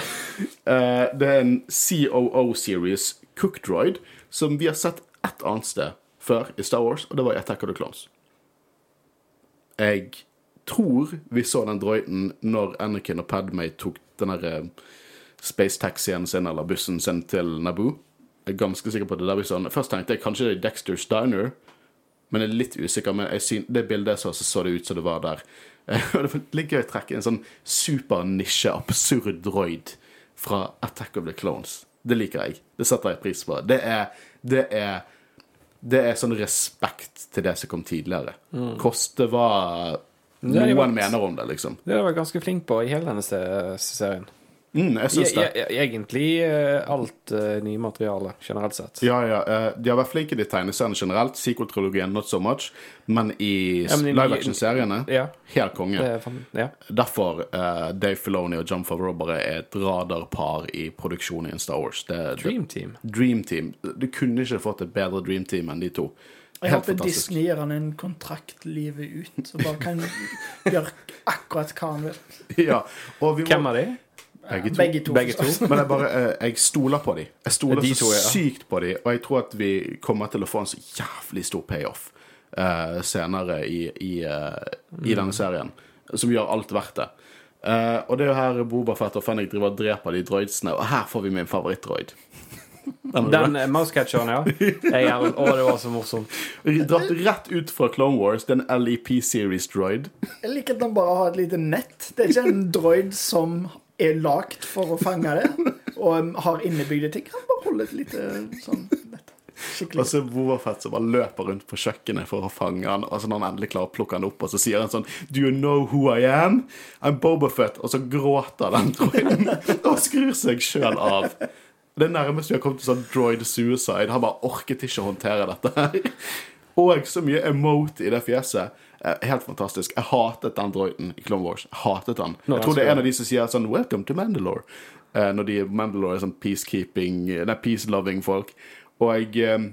Uh, det er en COO-series Cook Droid som vi har sett ett annet sted før i Star Wars, og det var i Attack of the Clones. Jeg tror vi så den droiden når Anakin og Padmay tok den derre eh, space-taxien sin, eller bussen sin, til Naboo. Jeg er ganske sikker på at det der vi sånn. Først tenkte jeg kanskje det er Dexter's Diner, men jeg er litt usikker. Men syn, det bildet så, så så det ut som det var der. [laughs] Og det var litt gøy å trekke en sånn supernisje, absurd droid fra Attack of the Clones. Det liker jeg. Det setter jeg pris på. Det er, det er, det er sånn respekt til det som kom tidligere. Koste hva noen mener om det, liksom. Det har jeg vært ganske flink på i hele denne serien. Mm, jeg syns det. E e Egentlig øh, alt uh, nye materiale, generelt sett. Ja, ja. eh, De har vært flinke i tegneseriene generelt. Sequel-trilogien not so much. Men i Ja, men i- live action-seriene, Ja. helt konge. Det ja. Derfor uh, Dave Filoni og John Favreau bare er et radarpar i produksjonen i Star Wars. Det dream Dream Team. Dream Team. Du kunne ikke fått et bedre Dream Team enn de to. Jeg Helt håper fantastisk. Disney gir han en kontrakt livet ut, så bare kan gjøre akkurat hva han vil. [laughs] Ja, og vi må Hvem er de? Begge to. Begge to. Begge to. [laughs] Men jeg bare eh, Jeg stoler på dem. Jeg stoler De så to, ja. sykt på dem, og jeg tror at vi kommer til å få en så jævlig stor payoff uh, senere i, i, uh, Mm. i denne serien, som gjør alt verdt det. Uh, og det er jo her Boba Fett og Fennik driver og dreper de droidsene, og her får vi min favorittdroid. [laughs] Den, Den mousecatcheren, ja. [laughs] Jeg er, å, det var så morsomt. Dratt rett ut fra Clone Wars, den LEP Series droid. Jeg liker at den bare har et lite nett. Det er ikke en droid som er lagd for å fange det, og um, har innebygde ting. Han bare holder et lite sånn. Og så Fett som bare løper rundt på kjøkkenet for å fange han. Og så når han endelig klarer å plukke han opp, og så sier han sånn Do you know who I am? I'm Boba Fett. Og så gråter den droiden [laughs] og skrur seg sjøl av. Det er nærmest vi har kommet til sånn droid suicide. Han bare orket ikke å håndtere dette her. Og så mye emote i det fjeset. Eh, Helt fantastisk. Jeg hatet den droiden i Clone Wars. Jeg hatet den. Nå, Jeg tror det er en av de som sier sånn Welcome to Mandalore. Eh, Når de Mandalore er sånn peacekeeping Nei, peace-loving folk. Og jeg eh,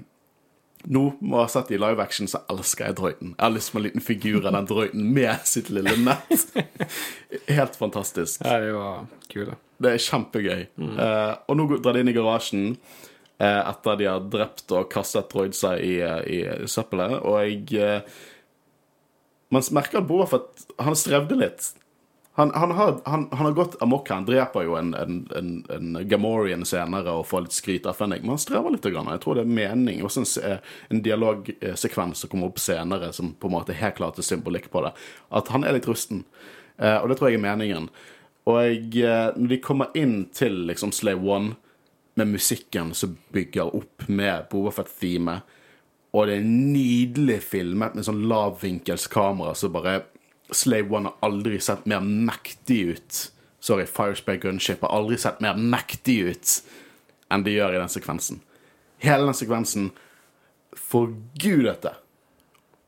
nå må jeg ha sett i live action, så elsker jeg droiden. Jeg har lyst på en liten figur av den droiden med sitt lille nett. [laughs] Helt fantastisk. Ja, de var kule. Det er kjempegøy. Eh, og nå drar de inn i garasjen eh, etter de har drept og kastet droidsa i, i søppelet, og jeg Man merker at Boba Fett Han strevde litt. Han, han, har, han, han har gått amok. Han dreper jo en, en, en, en Gamorian senere og får litt skryt av Fenning, men han strever litt. Grann. Jeg tror det er mening. Også en, en dialogsekvens som kommer opp senere, som på en måte helt klart er symbolikk på det. At han er litt rusten. Eh, og det tror jeg er meningen. Og eh, når de kommer inn til liksom Slave One med musikken som bygger opp med Bobafett-theme, og det er nydelig filmet med sånn lavvinkelskamera så bare Slave One har aldri sett mer mektig ut. Sorry, Firespray Gunship har aldri sett mer mektig ut enn de gjør i den sekvensen. Hele den sekvensen forgudete.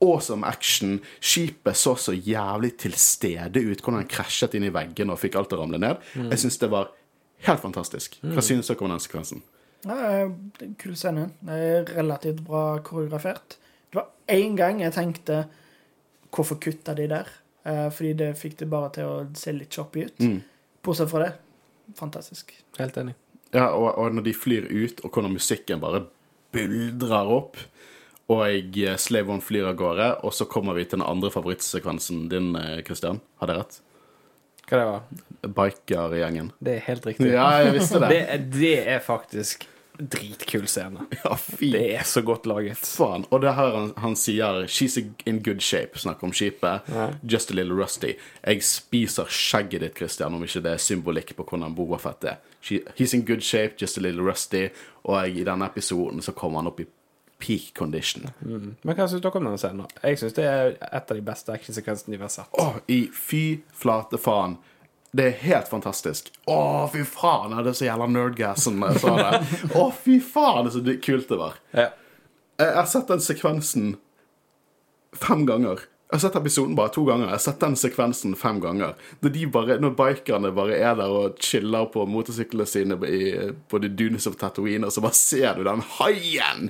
Awesome action. Skipet så så jævlig til stede ut. Hvordan han krasjet inn i veggen og fikk alt til å ramle ned. Jeg syns det var helt fantastisk. Hva synes dere om den sekvensen? Ja, kul scene. Det er relativt bra koreografert. Det var én gang jeg tenkte Hvorfor kutta de der? Eh, fordi det fikk det bare til å se litt choppy ut. Mm. Bortsett fra det, fantastisk. Helt enig. Ja, og, og når de flyr ut, og hvordan musikken bare buldrer opp, og jeg, eh, Slave One flyr av gårde, og så kommer vi til den andre favorittsekvensen din, eh, Christian. Har jeg rett? Hva det var? Bikergjengen. Det er helt riktig. Ja, jeg visste det. [laughs] Det, det er faktisk dritkul scene. Ja, Det er så godt laget. faen. Og det er her han, han sier 'She's in good shape', snakker om skipet. Just a little rusty. Jeg spiser skjegget ditt, Christian, om ikke det er symbolikk på hvordan Boba Fett er. She, he's in good shape, just a little rusty. Og jeg, i denne episoden så kommer han opp i peak condition. Men hva syns dere om denne scenen? Jeg syns det er et av de beste actionsekvensene de har sett. Å, i fy flate faen. Det er helt fantastisk. Å, fy faen, det er så jævla nerdgassen når jeg sa det. Å, fy faen, så kult det var. Ja. Jeg har sett den sekvensen fem ganger. Jeg har sett episoden bare to ganger. Jeg har sett den sekvensen fem ganger. De bare, når bikerne bare er der og chiller på motorsyklene sine i, på de dunes of Tatooine, og så bare ser du den haien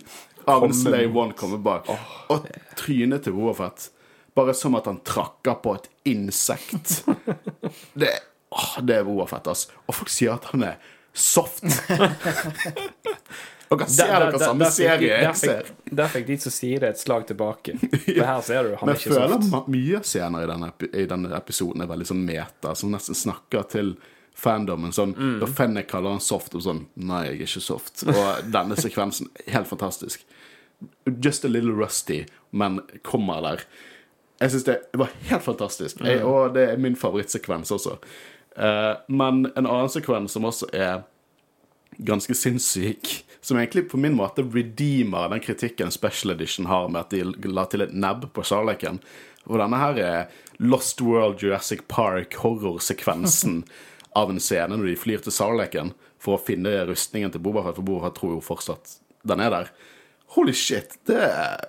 av en Slave One komme bak. Og trynet til Boba Bare som at han trakker på et insekt. [laughs] Det, åh, det er Boba Fett, ass. Og folk sier at han er soft. [laughs] Dere ser Der- der- dere der- samme serie jeg ser. Der fikk de som sier det, et slag tilbake. [laughs] For her ser du, han Men er ikke føler Jeg føler mye senere i denne, i denne episoden er veldig sånn meta, som nesten snakker til fandomen. Sånn, Mm. Da Fennek kaller han soft, og sånn Nei, jeg er ikke soft. Og denne sekvensen helt fantastisk. Just a little rusty, men kommer der. Jeg syns det var helt fantastisk. Mm. Jeg, og det er min favorittsekvens også. Eh, men en annen sekvens som også er ganske sinnssyk, som egentlig på min måte redeemer den kritikken Special Edition har med at de la til et nebb på Sarleken. Og denne her er Lost World Jurassic Park horrorsekvensen [laughs] av en scene når de flyr til Sarlaken for å finne rustningen til Boba Fett, for Boba Fett tror jo fortsatt den er der. Holy shit, det er,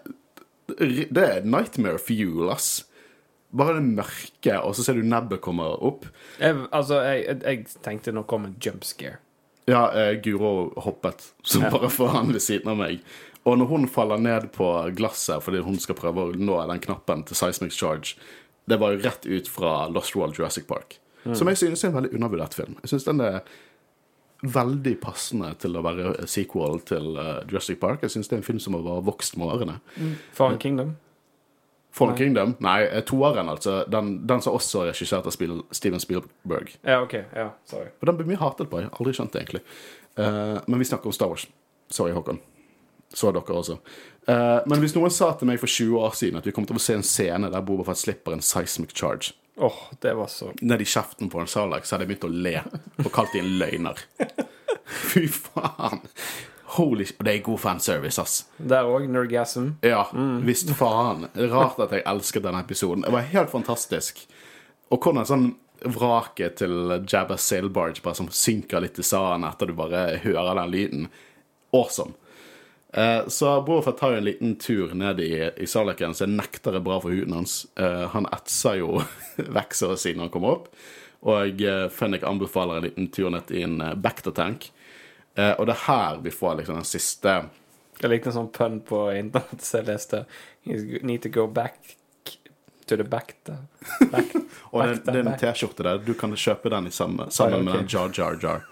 det er nightmare fuel, ass. Bare det mørke, og så ser du nebbet kommer opp. Jeg, altså, jeg, jeg, tenkte nå kom en jump scare. Ja, eh, Guro hoppet, som Ja. bare foran ved siden av meg. Og når hun faller ned på glasset fordi hun skal prøve å nå den knappen til Seismic Charge, det var jo rett ut fra Lost World Jurassic Park. Som jeg synes er en veldig undervurdert film. Jeg synes den er veldig passende til å være sequel til eh, Jurassic Park. Jeg synes det er en film som har vokst med årene. Fallen Kingdom. Fallen Kingdom, nei, eh, toeren altså, den, den som også er regissert av Spiel, Steven Spielberg. Ja, OK. Ja, sorry. Og den blir mye hatet på. Jeg har aldri skjønt det, egentlig. Uh, men vi snakker om Star Wars. Sorry, Håkon. Så dere også. Uh, men hvis noen sa til meg for 20 år siden at vi kommer til å se en scene der Boba Fett slipper en seismic charge Åh, det var så ned i kjeften på en Sarlacc, så hadde jeg begynt å le og kalt dem løgner. [laughs] Fy faen. Holy Og det er god fanservice, ass. Der òg, Nergasm. Ja, visst faen. Rart at jeg elsket denne episoden. Det var helt fantastisk. Og hvordan sånn vraket til Jabba's sailbarge bare som synker litt i sanden etter du bare hører den lyden. Awesome. Eh, så Bofet tar jo en liten tur ned i, i Salaken, så nekter det bra for huden hans. Eh, han etser jo vekk så å si når han kommer opp. Og eh, Fennik anbefaler en liten tur ned i en uh, Bacta-tank. Eh, og det er her vi får liksom den siste Jeg likte en sånn pønn på internett som jeg leste. You need to go back to the back there. Back, [laughs] Og det, back, er en. T-skjorte der. Du kan kjøpe den i samme, sammen med ok. Jar Jar Jar.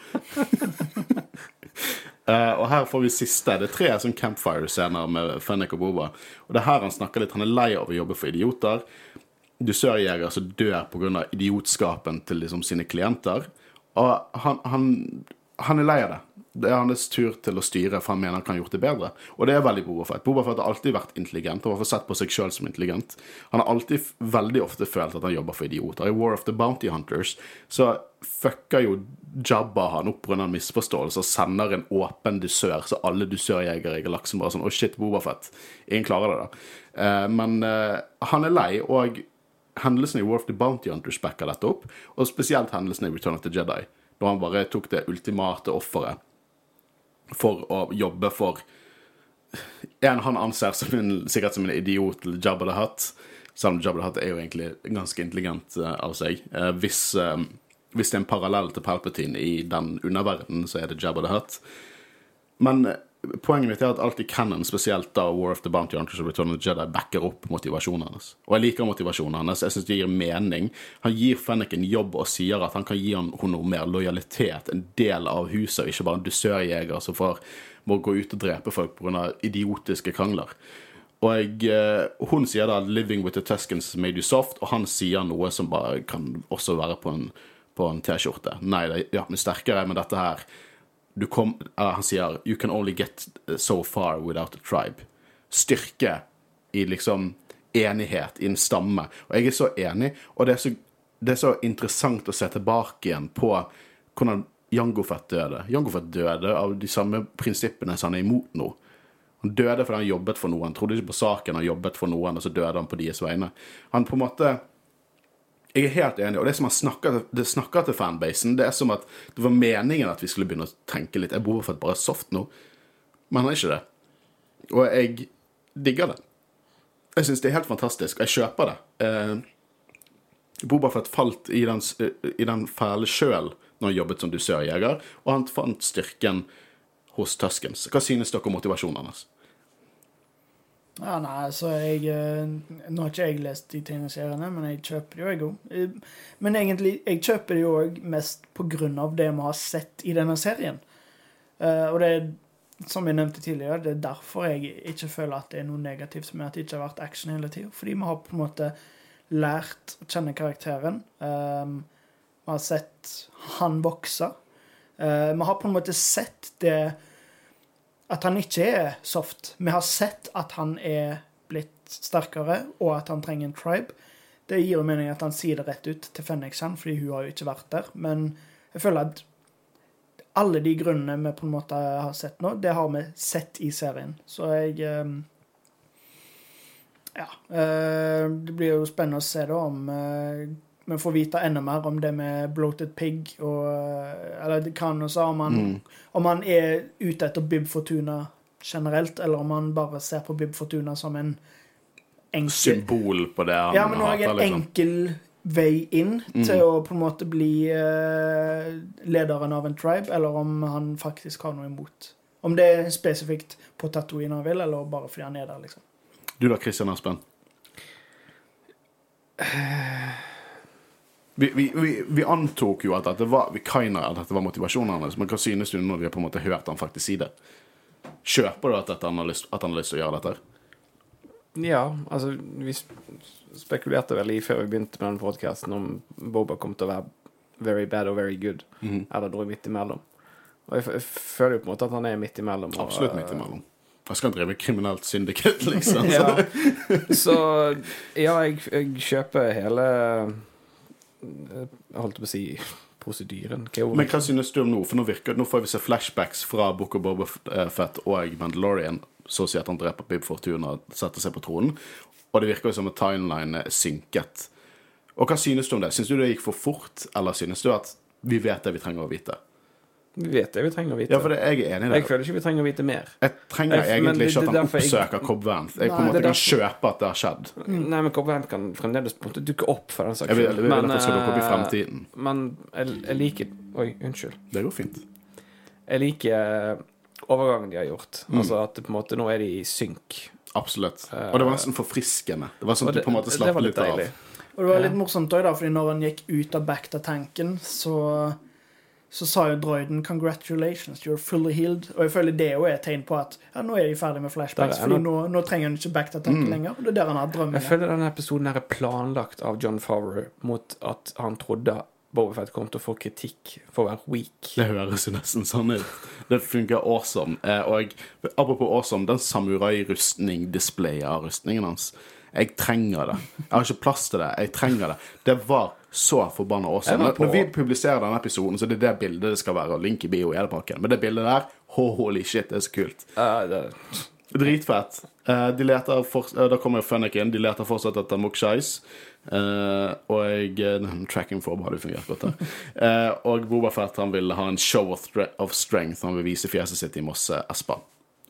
Uh, [laughs] og her får vi siste. Det er tre sånn campfire-scener med Fennek og Boba. Og det er her han snakker litt. Han er lei av å jobbe for idioter. Dusørjegere som dør pga. idiotskapen til liksom, sine klienter. Og han, han, han er lei av det. Det er hans tur til å styre, for han mener han kan gjort det bedre. Og det er veldig Boba Fett. Boba Fett har alltid vært intelligent, og har sett på seg sjøl som intelligent. Han har alltid veldig ofte følt at han jobber for idioter. I War of the Bounty Hunters så fucker jo Jabba han opp pga. en misforståelse og sender en åpen dusør, så alle dusørjegere i galaksen bare sånn Å, shit, Boba Fett. Ingen klarer det, da. Eh, men eh, han er lei, og hendelsene i War of the Bounty Hunters backer dette opp, og spesielt hendelsene i Return of the Jedi, da han bare tok det ultimate offeret for å jobbe for en han anser som en, sikkert som en idiot til Jabba the Hutt. Selv om Jabba the Hutt er jo egentlig ganske intelligent uh, av seg. Uh, hvis, uh, hvis det er en parallell til Palpatine i den underverdenen, så er det Jabba the Hutt. Men poenget mitt er at alt i canon, spesielt da War of the Bounty Hunters og Return of the Jedi, backer opp motivasjonen hennes. Og jeg liker motivasjonen hennes. Jeg syns det gir mening. Han gir Fennek en jobb og sier at han kan gi henne noe mer lojalitet, en del av huset, ikke bare en dusørjeger som får, må gå ut og drepe folk pga. idiotiske krangler. Og jeg, hun sier da 'Living with the Tuscans made you soft', og han sier noe som bare kan også være på en, en T-skjorte. Nei, det ja, men sterkere, men dette her kom, uh, Han sier 'You can only get so far without a tribe'. Styrke i liksom enighet i en stamme. Og jeg er så enig, og det er så, det er så interessant å se tilbake igjen på hvordan Jango Fett døde. Jango Fett døde av de samme prinsippene som han er imot nå. Han døde fordi han jobbet for noen. Trodde ikke på saken, han jobbet for noen, og så døde han på deres vegne. Han på en måte Jeg er helt enig, og det som han snakker, det til fanbasen, det er som at det var meningen at vi skulle begynne å tenke litt Jeg bor for at bare soft nå? Men han er ikke det. Og jeg digger det. Jeg syns det er helt fantastisk, og jeg kjøper det. Eh, Boba Fett falt i den, i den fæle sjøl når han jobbet som dusørjeger, og han fant styrken hos Tuskens. Hva synes dere om motivasjonen hans? Ja, nei, altså jeg eh, Nå har ikke jeg lest de tegneseriene, men jeg kjøper det jo, jeg òg. Eh, Men egentlig, jeg kjøper det jo òg mest på grunn av det vi har sett i denne serien. Eh, og det er, som jeg nevnte tidligere, det er derfor jeg ikke føler at det er noe negativt med at det ikke har vært action hele tida. Fordi vi har på en måte lært å kjenne karakteren. Eh, vi har sett han vokse. Vi har på en måte sett det at han ikke er soft. Vi har sett at han er blitt sterkere, og at han trenger en tribe. Det gir jo mening at han sier det rett ut til Fennek-san, fordi hun har jo ikke vært der. Men jeg føler at alle de grunnene vi på en måte har sett nå, det har vi sett i serien. Så jeg eh, Ja. eh, Det blir jo spennende å se da om eh, vi får vite enda mer om det med bloated pig og eh, Eller det kan også om han, om han er ute etter Bib Fortuna generelt, eller om han bare ser på Bib Fortuna som en enkel Symbol på det han Ja, men hater, en liksom. enkel vei inn til å på en måte bli uh, lederen av en tribe, eller om han faktisk har noe imot. Om det er spesifikt på Tatooine han vil, eller bare fordi han er der, liksom. Du da, Christian Aspen? [sighs] [sniffs] Vi, vi, vi, vi antok jo at dette var vi kinda at dette var motivasjonen hans, men hva synes du når vi har på en måte hørt han faktisk si det? Kjøper du at, han har lyst, at han har lyst til å gjøre dette? Ja, altså Vi spekulerte veldig før vi begynte med den podkasten om Boba kom til å være very bad og very good, eller noe midt imellom. Og jeg, jeg føler jo på en måte at han er midt imellom. og, Absolutt midt imellom. Jeg skal drive kriminelt syndikat, liksom. [laughs] Ja. Så ja, jeg, jeg kjøper hele holdt på å si prosedyren. Men hva synes du om nå? For nå, virker, nå får vi se flashbacks fra Book of Boba Fett og Mandalorian. Så å si at han dreper Bib Fortuna og setter seg på tronen. Og det virker jo som at timeline er synket. Og hva synes du om det? Synes du det gikk for fort, eller synes du at vi vet det vi trenger å vite? Vi vet det vi trenger å vite. Ja, for det, jeg er enig i det. Jeg føler ikke vi trenger å vite mer. Jeg trenger Jeg- egentlig det- ikke at han oppsøker jeg- Cobb Vanth. Jeg på en måte kan kjøpe at det har skjedd. Nei, men Cobb Vanth kan fremdeles på en måte dukke opp for den saks Jeg vil, jeg vil at det skal dukke opp i eh, fremtiden. Men jeg, jeg liker Oi, unnskyld. Det går fint. Jeg liker overgangen de har gjort. Mm. Altså at det på en måte nå er de i synk. Absolutt. Og det var nesten forfriskende. Det var sånn at du på en måte slapp litt, litt av. Og det var litt morsomt òg, da, fordi når han gikk ut av back-to-tanken, så så sa jo droiden 'congratulations, you're fully healed'. Og jeg føler det jo er et tegn på at ja, nå er de ferdig med flashbacks, fordi nå, nå trenger han ikke back-to-tanken lenger. Og det er der han har Jeg føler denne episoden her er planlagt av John Favreau mot at han trodde Bobafett kom til å få kritikk for å være weak. Det høres jo nesten sånn ut. Det funker awesome. Eh, og apropos awesome, den samurai-rustning-displayet av rustningen hans Jeg trenger det. Jeg har ikke plass til det. Jeg trenger det. Det var så forbanna awesome. Når, når vi publiserer denne episoden, så er det det bildet det skal være. Link i bio i hele pakken. Men det bildet der, holy shit, det er så kult. Eh, det, Dritfett. Eh, de leter for, eh, da kommer inn. De leter fortsatt etter Mokshais. Uh, og jeg, eh, Tracking form hadde fungert godt der. Uh, og Bobafett han vil ha en show of, of strength. Han vil vise fjeset sitt i Mosse Espa.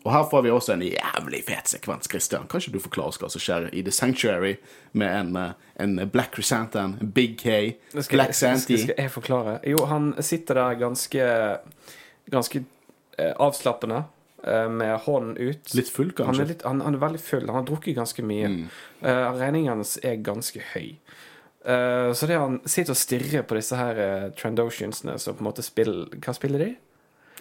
Og her får vi også en jævlig fet sekvens. Christian, Kan ikke du forklare oss hva som skjer i The Sanctuary med en, eh, en Black Chrysanthemum, en Big K, skal, Black Santy? skal jeg forklare? Jo, han sitter der ganske Ganske eh, avslappende, eh, med hånden ut. Litt full, Han er, kanskje? litt, han, han er veldig full. Han har drukket ganske mye. Mm. Eh, regningen hans er ganske høy. Eh, så det han sitter og stirrer på disse her uh, Trandoshiansene som på en måte spiller Hva spiller de?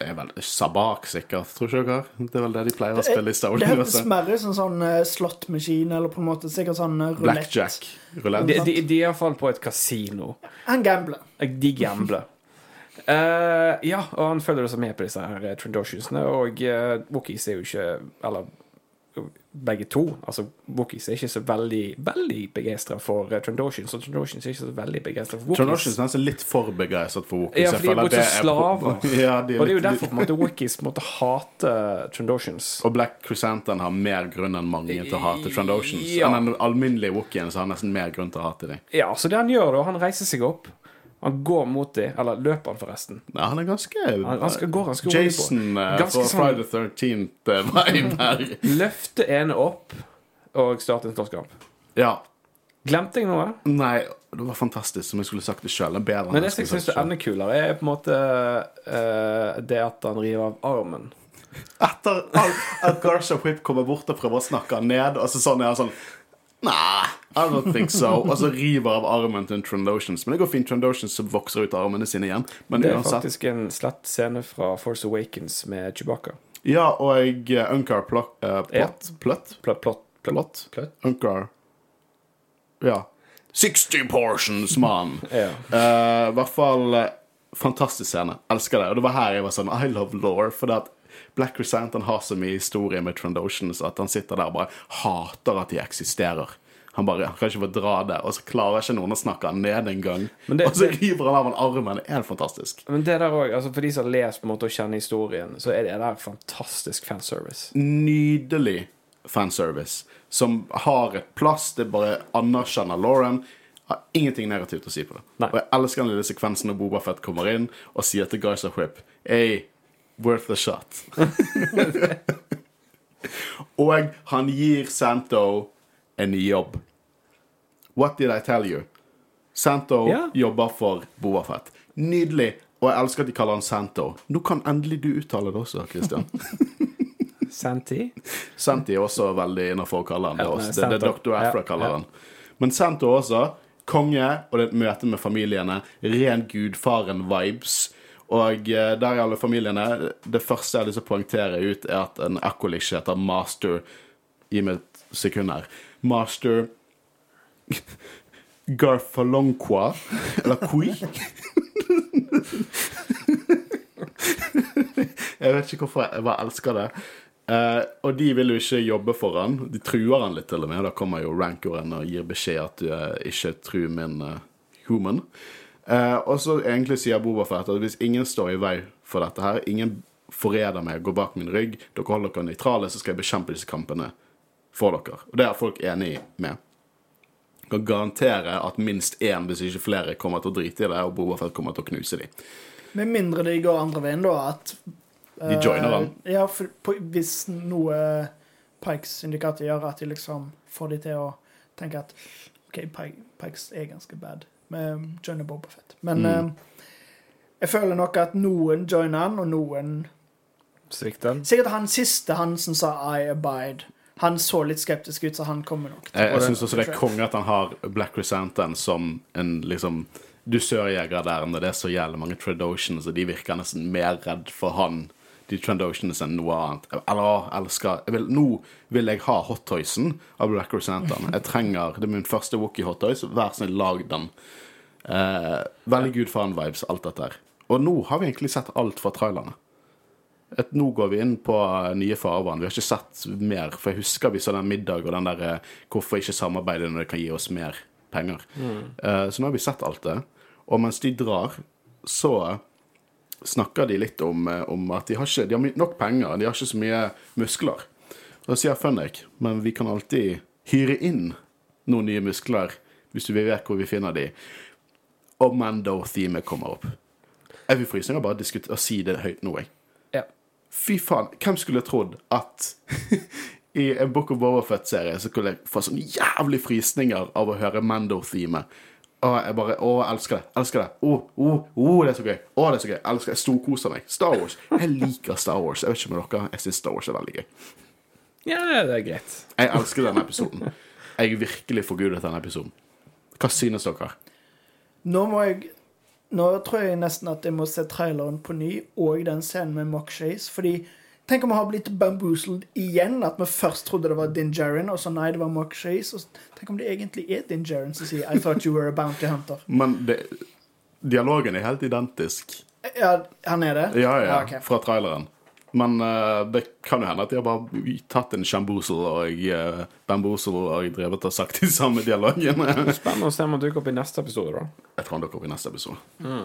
Det er vel Sabak, sikkert. Tror ikke dere? Det er vel det de pleier å spille i Star Det høres Wars. mer ut som sånn uh, slåttmaskin, eller på en måte sikkert sånn rulett. roulette. Blackjack. De, Roulette. de, de er iallfall på et kasino. Han gambler. De gambler. uh, [laughs] ja, og han følger også med på disse her uh, Trandotiansene, og uh, Wookies er jo ikke Eller begge to. Altså, Wookies er ikke så veldig veldig begeistra for uh, Trandotians, og Trandotians er ikke så veldig begeistra for Wookies. Oceans er nesten litt for begeistret for Wookies. Ja, for de er blitt slaver. [laughs] Ja, de er Og det er jo derfor på en måte Wookies måtte hate måte. Og Black Crescenten har mer grunn enn mange til å hate Trandotians. Ja. Enn den alminnelige Wookien så har nesten mer grunn til å hate dem. Ja, så det han gjør da, han reiser seg opp. Han går mot dem, eller løper han forresten. Ja, han er ganske Han, skal, går ganske. Jason uh, Ganske fra sånn- Friday the 13th-vibe [laughs] her. Løfte ene opp og starte en slåsskamp. Ja. Glemte jeg noe? Nei, det var fantastisk, som jeg skulle sagt det sjøl. Men det som jeg syns er det enda kulere, er på en måte uh, det at han river av armen. Etter at Garsha Whip kommer bort og prøver å snakke han ned, og så sånn er han sånn Nah, I don't think so. Og så river av armen til en Trandotians. Men det går fint. Trondotions som vokser ut av armene sine igjen. Men Det er uansett faktisk en slett scene fra Force Awakens med Chewbacca. Ja, og jeg Unkar plot, uh, Ja. plot? Plot? Plot? Plot? plott. plott. plott. Unkar Ja. 60 portions, mann! [laughs] Ja. uh, I hvert fall eh, fantastisk scene. Elsker det. Og det var her jeg var sånn I love lore. For det at Black Chrysanthemum har så mye historie med Trandotians at han sitter der og bare hater at de eksisterer. Han bare han kan ikke fordra det, og så klarer ikke noen å snakke han ned engang. Men og så river han av han armen. Det er helt fantastisk. Men det der også, altså for de som har lest på en måte og kjenner historien, så er det der fantastisk fanservice. Nydelig fanservice som har et plass. Det bare anerkjenner Lauren. Har ingenting negativt å si på det. Nei. Og jeg elsker den lille sekvensen når Boba Fett kommer inn og sier til Guys of Whip Hey, worth a shot. [laughs] og han gir Santo en jobb. What did I tell you? Santo yeah. jobber for Boafett. Nydelig. Og jeg elsker at de kaller han Santo. Nå kan endelig du uttale det også, Christian. [laughs] Santi? Santi er også veldig innafor å kalle han det. Også. Det det Dr. Afra kaller han. Men Santo også. Konge, og det er et møte med familiene. Ren gudfaren-vibes. Og eh, der er alle familiene. Det første jeg har lyst til å poengtere ut, er at en Aqualish heter Master Gi meg et sekund her. Master Garfalonqua. Eller Qui. Jeg vet ikke hvorfor jeg bare elsker det. Uh, og de vil jo ikke jobbe for han. De truer han litt til og med. Da kommer jo rankoren og gir beskjed at du uh, ikke truer min uh, human. Eh, og så egentlig sier Boba Fett at hvis ingen står i vei for dette her, ingen forræder meg, går bak min rygg, dere holder dere nøytrale, så skal jeg bekjempe disse kampene for dere. Og det er folk enig med. Jeg kan garantere at minst én, hvis ikke flere, kommer til å drite i det, og Boba Fett kommer til å knuse dem. Med mindre de går andre veien, da, at De joiner han. Eh, Ja, for på, hvis noe Pikes indikator gjør at de liksom får de til å tenke at OK, Pikes er ganske bad med joiner Boba Fett. Men Mm. eh, jeg føler nok at noen joiner han, og noen Svikten. Sikkert han siste, han som sa 'I abide'. Han så litt skeptisk ut, så han kommer nok Jeg, jeg syns også det er konge at han har Black Chrysanthemum som en liksom dusørjeger der enn det er så jævlig mange Tredoshans, og de virker nesten mer redd for han, de Tredoshans, enn noe annet. Eller elsker jeg vil, Nå vil jeg ha hottoysen av Black Chrysanthemum. Jeg trenger Det er min første Wookie hottoys. Vær så snill, lag den. Eh, veldig gudfaren-vibes, alt dette her. Og nå har vi egentlig sett alt fra trailerne. Et, nå går vi inn på eh, nye farvann. Vi har ikke sett mer. For jeg husker vi så den middag og den der eh, Hvorfor ikke samarbeide når det kan gi oss mer penger? Eh, så nå har vi sett alt det. Og mens de drar, så snakker de litt om, eh, om at de har ikke de har nok penger, de har ikke så mye muskler. Og så sier Fønnik men vi kan alltid hyre inn noen nye muskler hvis du vil vet hvor vi finner de. Og Mando-themet kommer opp. Jeg vil frysninger bare diskutere og si det høyt nå, jeg. Ja. Fy faen, hvem skulle trodd at [laughs] i en Book of Boberfett-serie så skulle jeg få sånne jævlig frysninger av å høre Mando-themet. Å, jeg bare Å, jeg elsker det. Elsker det. Å, å, å, det er så gøy. Å, det er så gøy. Jeg elsker det. Jeg storkoser meg. Star Wars. Jeg liker Star Wars. Jeg vet ikke med dere. Jeg syns Star Wars er veldig gøy. ja, det er greit. Jeg elsker denne episoden. Jeg virkelig forgudet denne episoden. Hva synes dere? Nå må jeg Nå tror jeg nesten at jeg må se traileren på ny, og den scenen med Mock Chase. Fordi Tenk om vi har blitt bamboozled igjen. At vi først trodde det var Din Djarin, og så nei, det var Mark Chase. Og så- tenk om det egentlig er Din Djarin som sier I thought you were a bounty hunter. [laughs] Men det, dialogen er helt identisk. Ja, han er det? Ja, ja, ok. fra traileren. Men uh, det kan jo hende at de har bare tatt en shamboozle og uh, bamboozle og drevet og sagt de samme dialogene. [laughs] Spennende å se om han dukker opp i neste episode, da. Jeg tror han dukker opp i neste episode.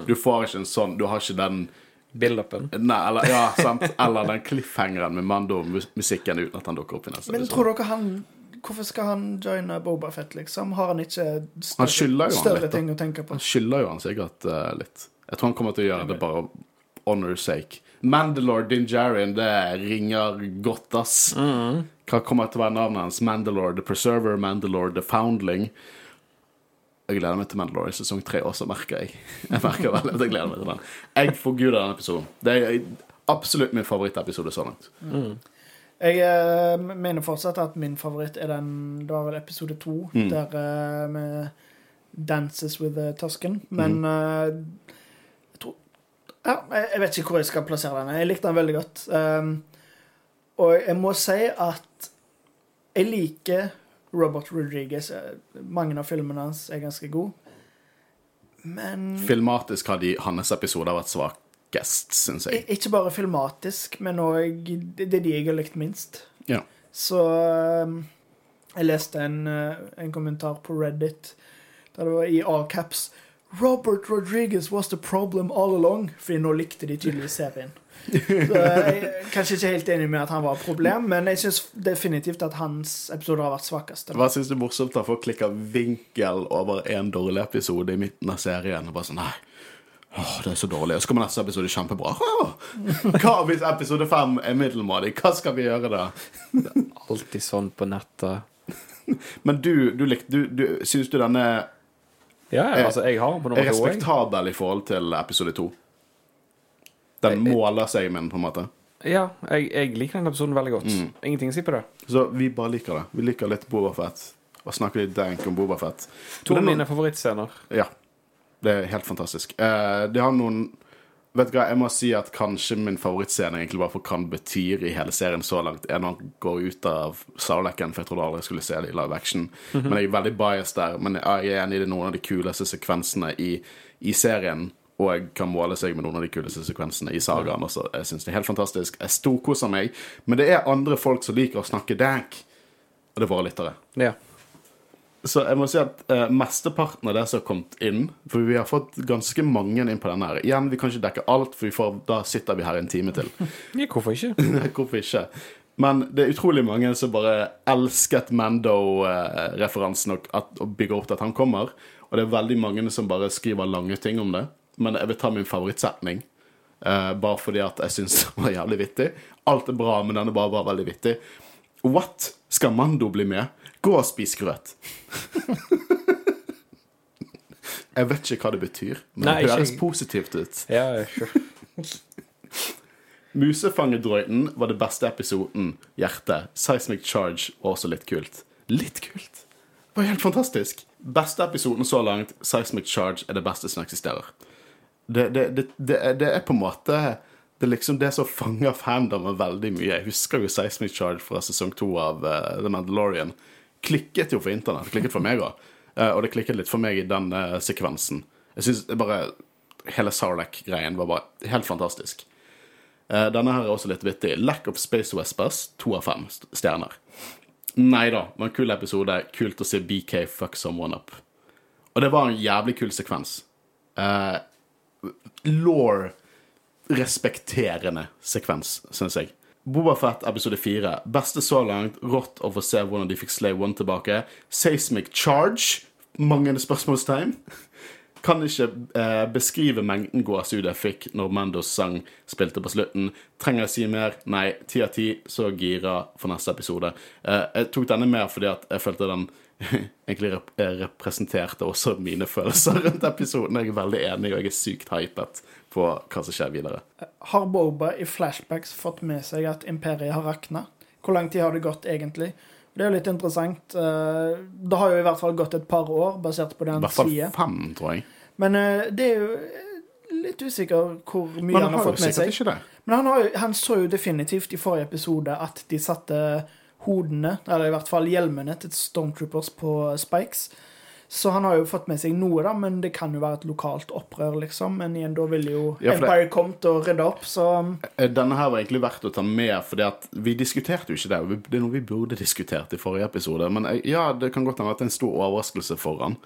Du får ikke en sånn Du har ikke den Build-upen. Nei, eller, ja, sant? eller den cliffhangeren med Mando-musikken uten at han dukker opp i neste Men episode. tror dere han Hvorfor skal han joine Boba Fett, liksom? Har han ikke større, Han større litt, ting å tenke på? Han skylder jo han sikkert uh, litt. Jeg tror han kommer til å gjøre det bare honor sake. Mandalore Dinjarin, det ringer godt, ass. Hva kommer til å være navnet hans? Mandalore the Preserver, Mandalore the Foundling. Jeg gleder meg til Mandalorian sesong tre også, merker jeg. [laughs] Jeg merker veldig at jeg gleder meg til den. Jeg forguder den episoden. Det er absolutt min favorittepisode så langt. Jeg uh, mener fortsatt at min favoritt er den Det var vel episode to, Mm. der eh, med Dances with the Tusken. Men Mm. uh, jeg tror Ja, jeg vet ikke hvor jeg skal plassere den. Jeg likte den veldig godt. Um, og jeg må si at jeg liker Robert Rodriguez. Eh, Mange av filmene hans er ganske gode. Men Filmatisk har de, hans episoder vært svakest, syns jeg. Ikke bare filmatisk, men òg det det er de jeg har likt minst. Ja. Så um, jeg leste en, uh, en kommentar på Reddit der det var i all caps Robert Rodriguez was the problem all along. Fordi nå likte de tydeligvis serien. Så jeg er kanskje ikke helt enig med at han var et problem, men jeg syns definitivt at hans episoder har vært svakeste. Hva syns du er morsomt da folk klikker vinkel over en dårlig episode i midten av serien? Og bare sånn, nei, åh, det er så dårlig. Og så kommer neste episode kjempebra. Hva hvis episode fem er middelmådig? Hva skal vi gjøre da? Alltid sånn på nettet. Men du, du, du, du syns du denne Ja, altså, jeg har den på er nummer to. jeg. respektabel i forhold til episode to? Den Jeg- måler seg med den, på en måte. Ja, jeg, jeg liker den episoden veldig godt. Mm. Ingenting å si på det. Så vi bare liker det. Vi liker litt Boba Fett. Og snakker litt dank om Boba Fett. To av mine favorittscener. Ja. Det er helt fantastisk. Uh, det har noen Vet du hva, jeg må si at kanskje min favorittscene egentlig bare for hva den betyr i hele serien så langt, er når han går ut av Sarlacken, for jeg trodde aldri jeg skulle se det i live action. Men jeg er veldig biased der. Men jeg er enig i det noen av de kuleste sekvensene i, i serien. Og jeg kan måle seg med noen av de kuleste sekvensene i sagaen også. Jeg synes det er helt fantastisk. Jeg storkoser meg. Men det er andre folk som liker å snakke dank. Og det er våre lyttere. Ja. Så jeg må si at eh, mesteparten av det som har kommet inn For vi har fått ganske mange inn på denne her. Igjen, vi kan ikke dekke alt, for vi får, da sitter vi her en time til. [laughs] Ja, hvorfor ikke? [laughs] Hvorfor ikke? Men det er utrolig mange som bare elsket Mando-referansen og, og bygger opp til at han kommer. Og det er veldig mange som bare skriver lange ting om det. Men jeg vil ta min favorittsetning. eh, bare fordi at jeg syns [laughs] den var jævlig vittig. Alt er bra, men den er bare, bare veldig vittig. What? Skal Mando bli med? Gå og spis grøt. [laughs] jeg vet ikke hva det betyr, men Nei, det høres ikke... positivt ut. Ja, sure. [laughs] Musefangedroiden var det beste episoden. Hjerte. Seismic Charge var også litt kult. Litt kult? Det var helt fantastisk. Beste episoden så langt, Seismic Charge, er det beste som eksisterer. Det, det, det, det, er, på en måte Det er liksom det som fanger fandomen veldig mye. Jeg husker jo Seismic Charge fra sesong to av uh, The Mandalorian. Klikket jo for internett. Klikket for meg òg. og det klikket litt for meg i den uh, sekvensen. Jeg synes bare Hele Sarlacc-greien var bare helt fantastisk. Eh, Denne her er også litt vittig. Lack of Space Wespers, to av fem stjerner. Nei da, det var en kul episode. Kult å se BK fuck someone up. Og det var en jævlig kul sekvens. Uh, Law respekterende sekvens, syns jeg. Bobafett episode fire. Beste så langt. Rått å få se hvordan de fikk Slave One tilbake. Seismic Charge. Mange spørsmålstegn. Kan ikke eh, beskrive mengden gåsehud jeg fikk når Mandos sang spilte på slutten. Trenger jeg si mer? Nei. Ti av ti, så gira for neste episode. Eh, jeg tok denne mer fordi at jeg følte den [laughs] egentlig rep eh, representerte også mine følelser rundt episoden. Jeg er veldig enig, og jeg er sykt hypet på hva som skjer videre. Har Boba i flashbacks fått med seg at imperiet har rakna? Hvor lang tid har det gått, egentlig? Det er jo litt interessant. Eh, Det har jo i hvert fall gått et par år, basert på det I hvert fall fem, tror jeg. Men eh, det er jo litt usikker hvor mye han han har har fått med seg. Men han, har jo, han så jo definitivt i forrige episode at de satte hodene, eller i hvert fall hjelmene, til Stormtroopers på spikes. Så han har jo fått med seg noe, da, men det kan jo være et lokalt opprør, liksom. Men igjen, da ville jo Ja, det- Empire kommet og rydda opp, så Eh, Denne her var egentlig verdt å ta med, fordi at vi diskuterte jo ikke det. Det er noe vi burde diskutert i forrige episode. Men eh, ja, det kan godt hende at det er en stor overraskelse for han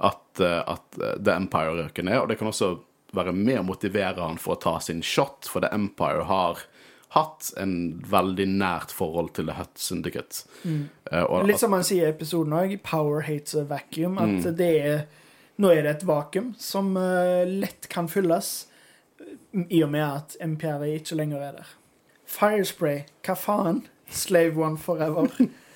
at, eh, at The Empire røker ned. Og det kan også være med å motivere han for å ta sin shot, for The Empire har hatt en veldig nært forhold til The Hut Syndicate. Mm. og Litt som han sier i episoden òg, 'Power hates a vacuum'. At Mm. det er Nå er det et vakuum som eh, lett kan fylles, i og med at MPR ikke lenger er der. Firespray, hva faen? Slave One Forever.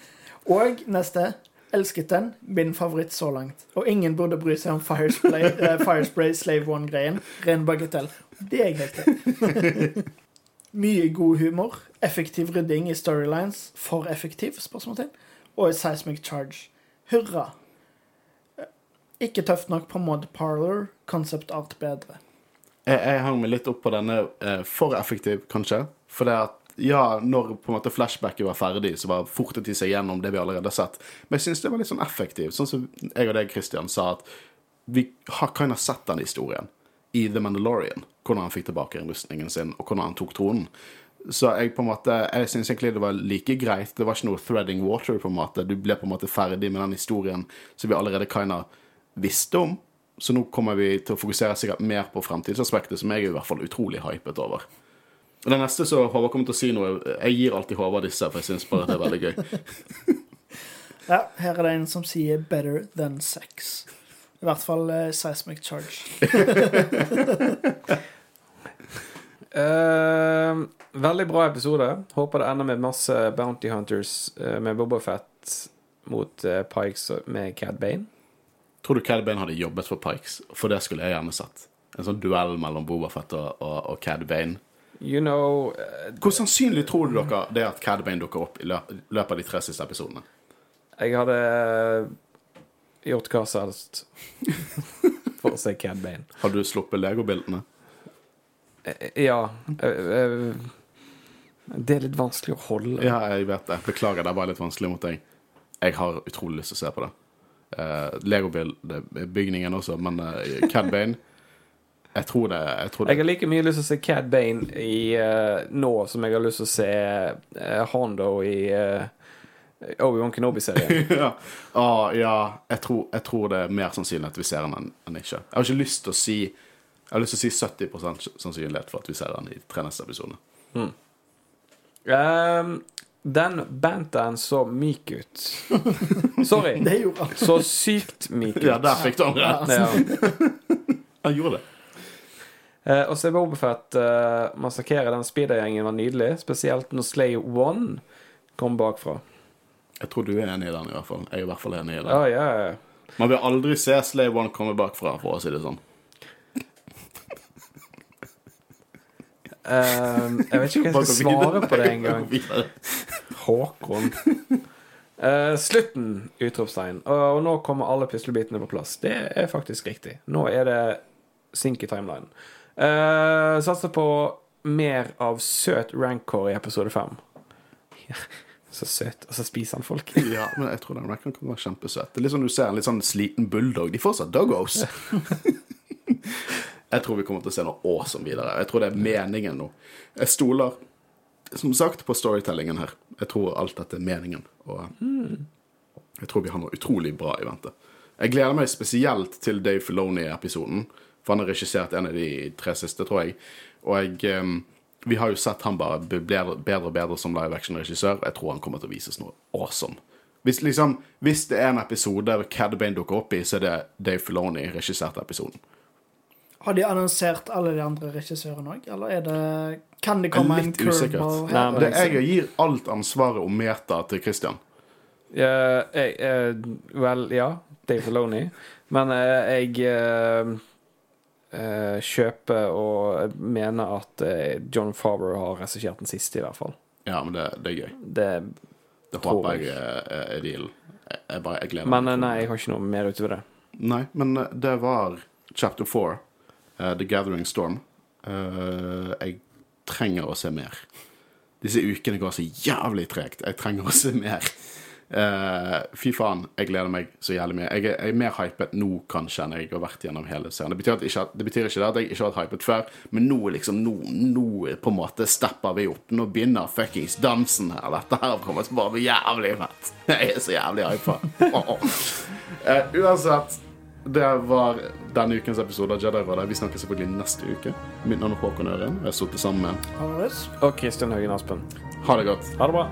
[laughs] Og neste. Elsket den. Min favoritt så langt. Og ingen burde bry seg om Firespray, uh, Firespray Slave One-greien. Ren bagatell. Det er jeg helt enig. [laughs] Mye god humor, effektiv rydding i storylines, for effektiv, spørsmålstegn, og seismic charge. Hurra. Ikke tøft nok på mod parlor, concept art bedre. jeg, jeg hang meg litt opp på denne eh, for effektiv, kanskje. For det at ja, når på en måte flashbacket var ferdig, så var fortet de seg gjennom det vi allerede har sett. Men jeg syns det var litt sånn effektivt. Sånn som jeg og deg, Christian, sa at vi har kind of sett den historien i The Mandalorian. Hvordan han fikk tilbake rustningen sin, og hvordan han tok tronen. Så jeg på en måte, jeg syns egentlig det var like greit. Det var ikke noe threading water. på en måte. Du ble på en måte ferdig med den historien som vi allerede kinda visste om. Så nå kommer vi til å fokusere sikkert mer på fremtidsaspektet, som jeg er i hvert fall utrolig hypet over. Og Det neste som Håvard kommer til å si noe Jeg gir alltid Håvard disse, for jeg syns bare det er veldig gøy. [laughs] Ja, her er det en som sier 'better than sex'. I hvert fall eh, seismic charge. [laughs] Eh, veldig bra episode. Håper det ender med masse Bounty Hunters uh, med Bobafett mot uh, Pikes med Cad Bane. Tror du Cad Bane hadde jobbet for Pikes? For det skulle jeg gjerne sett. En sånn duell mellom Bobafett og, og, og Cad Bane. You know uh, Hvor sannsynlig tror du dere det er at Cad Bane dukker opp i løpet av de tre siste episodene? Jeg hadde gjort hva som helst for å se Cad Bane. Har du sluppet legobildene? Eh, Ja. eh, eh, det er litt vanskelig å holde. Ja, jeg vet det. Beklager, det var litt vanskelig mot deg. Jeg har utrolig lyst til å se på det. Uh, Legobil-bygningen også, men uh, Cad Bane Jeg tror det. Jeg tror Jeg har like mye lyst til å se Cad Bane i, uh, nå som jeg har lyst til å se uh, Hondo i Obi-Wan Kenobi-serien. [laughs] ja. Ah, ja. Jeg tror, jeg tror det er mer sannsynlig at vi ser den enn ikke. Jeg har ikke lyst til å si Jeg har lyst til å si 70 sannsynlighet for at vi ser den i tre neste episode. Um, den bantaen så myk ut. [laughs] Sorry. Det gjorde han. Så sykt myk ut. Ja, der fikk du han rett. [laughs] Ja. Han gjorde det. Eh, og så er Bobafett uh, massakrere den speedergjengen var nydelig. Spesielt når Slay One kom bakfra. Jeg tror du er enig i den, i hvert fall. Jeg er i hvert fall enig i den. Oh, yeah. ja. Man vil aldri se Slay One komme bakfra, for å si det sånn. Ehm, jeg vet ikke hva jeg skal svare på det engang. Håkon. Uh, slutten! Utropstegn. Og, og nå kommer alle puslebitene på plass. Det er faktisk riktig. Nå er det synk i timelinen. Uh, satser på mer av søt rancor i episode fem. [laughs] så søt. Og så spiser han folk. [laughs] Ja, men jeg tror den rancoren kan være kjempesøt. Det er litt sånn du ser en litt sånn sliten bulldog. De får seg doggos. [laughs] jeg tror vi kommer til å se noe awesome videre. Jeg tror det er meningen nå. Jeg stoler, som sagt, på storytellingen her. Jeg tror alt dette er meningen. Og jeg tror vi har noe utrolig bra i vente. Jeg gleder meg spesielt til Dave Filoni-episoden. For han har regissert en av de tre siste, tror jeg. Og jeg, eh, vi har jo sett han bare bli bedre, og bedre som live action-regissør. Jeg tror han kommer til å vises noe awesome. Hvis, liksom, hvis det er en episode Cad Bane dukker opp i, så er det Dave Filoni regisserte episoden. Har de annonsert alle de andre regissørene òg, eller er det Kan det komme en curveball her? Det, jeg gir alt ansvaret om meta til Christian. Eh, uh, eh, vel, ja. Dave Filoni. Men uh, jeg eh, kjøper og mener at John Farber har regissert den siste, i hvert fall. Ja, men det, det er gøy. Det, Det håper jeg. jeg er, dealen. Jeg, jeg, bare, jeg gleder men meg. Men nei, jeg har ikke noe mer utover det. Nei, men det var chapter four, The Gathering Storm. Eh, jeg trenger å se mer. Disse ukene går så jævlig tregt. Jeg trenger å se mer. Uh, fy faen, jeg gleder meg så jævlig mye. Jeg er, jeg er mer hypet nå kanskje enn jeg har vært gjennom hele serien. Det betyr, ikke, det betyr ikke at jeg ikke har vært hypet før, men nå liksom, nå, nå på en måte stepper vi opp. Nå begynner fuckings dansen her. Dette her kommer til å bli jævlig fett. [laughs] Jeg er så jævlig hypa. Eh, uansett, det var denne ukens episode av Jedi-rådet. Vi snakkes selvfølgelig neste uke. Mitt navn er Håkon Øren. og Jeg har sittet sammen med Høres. Og Kristian Haugen Aspen. Ha det godt. Ha det bra.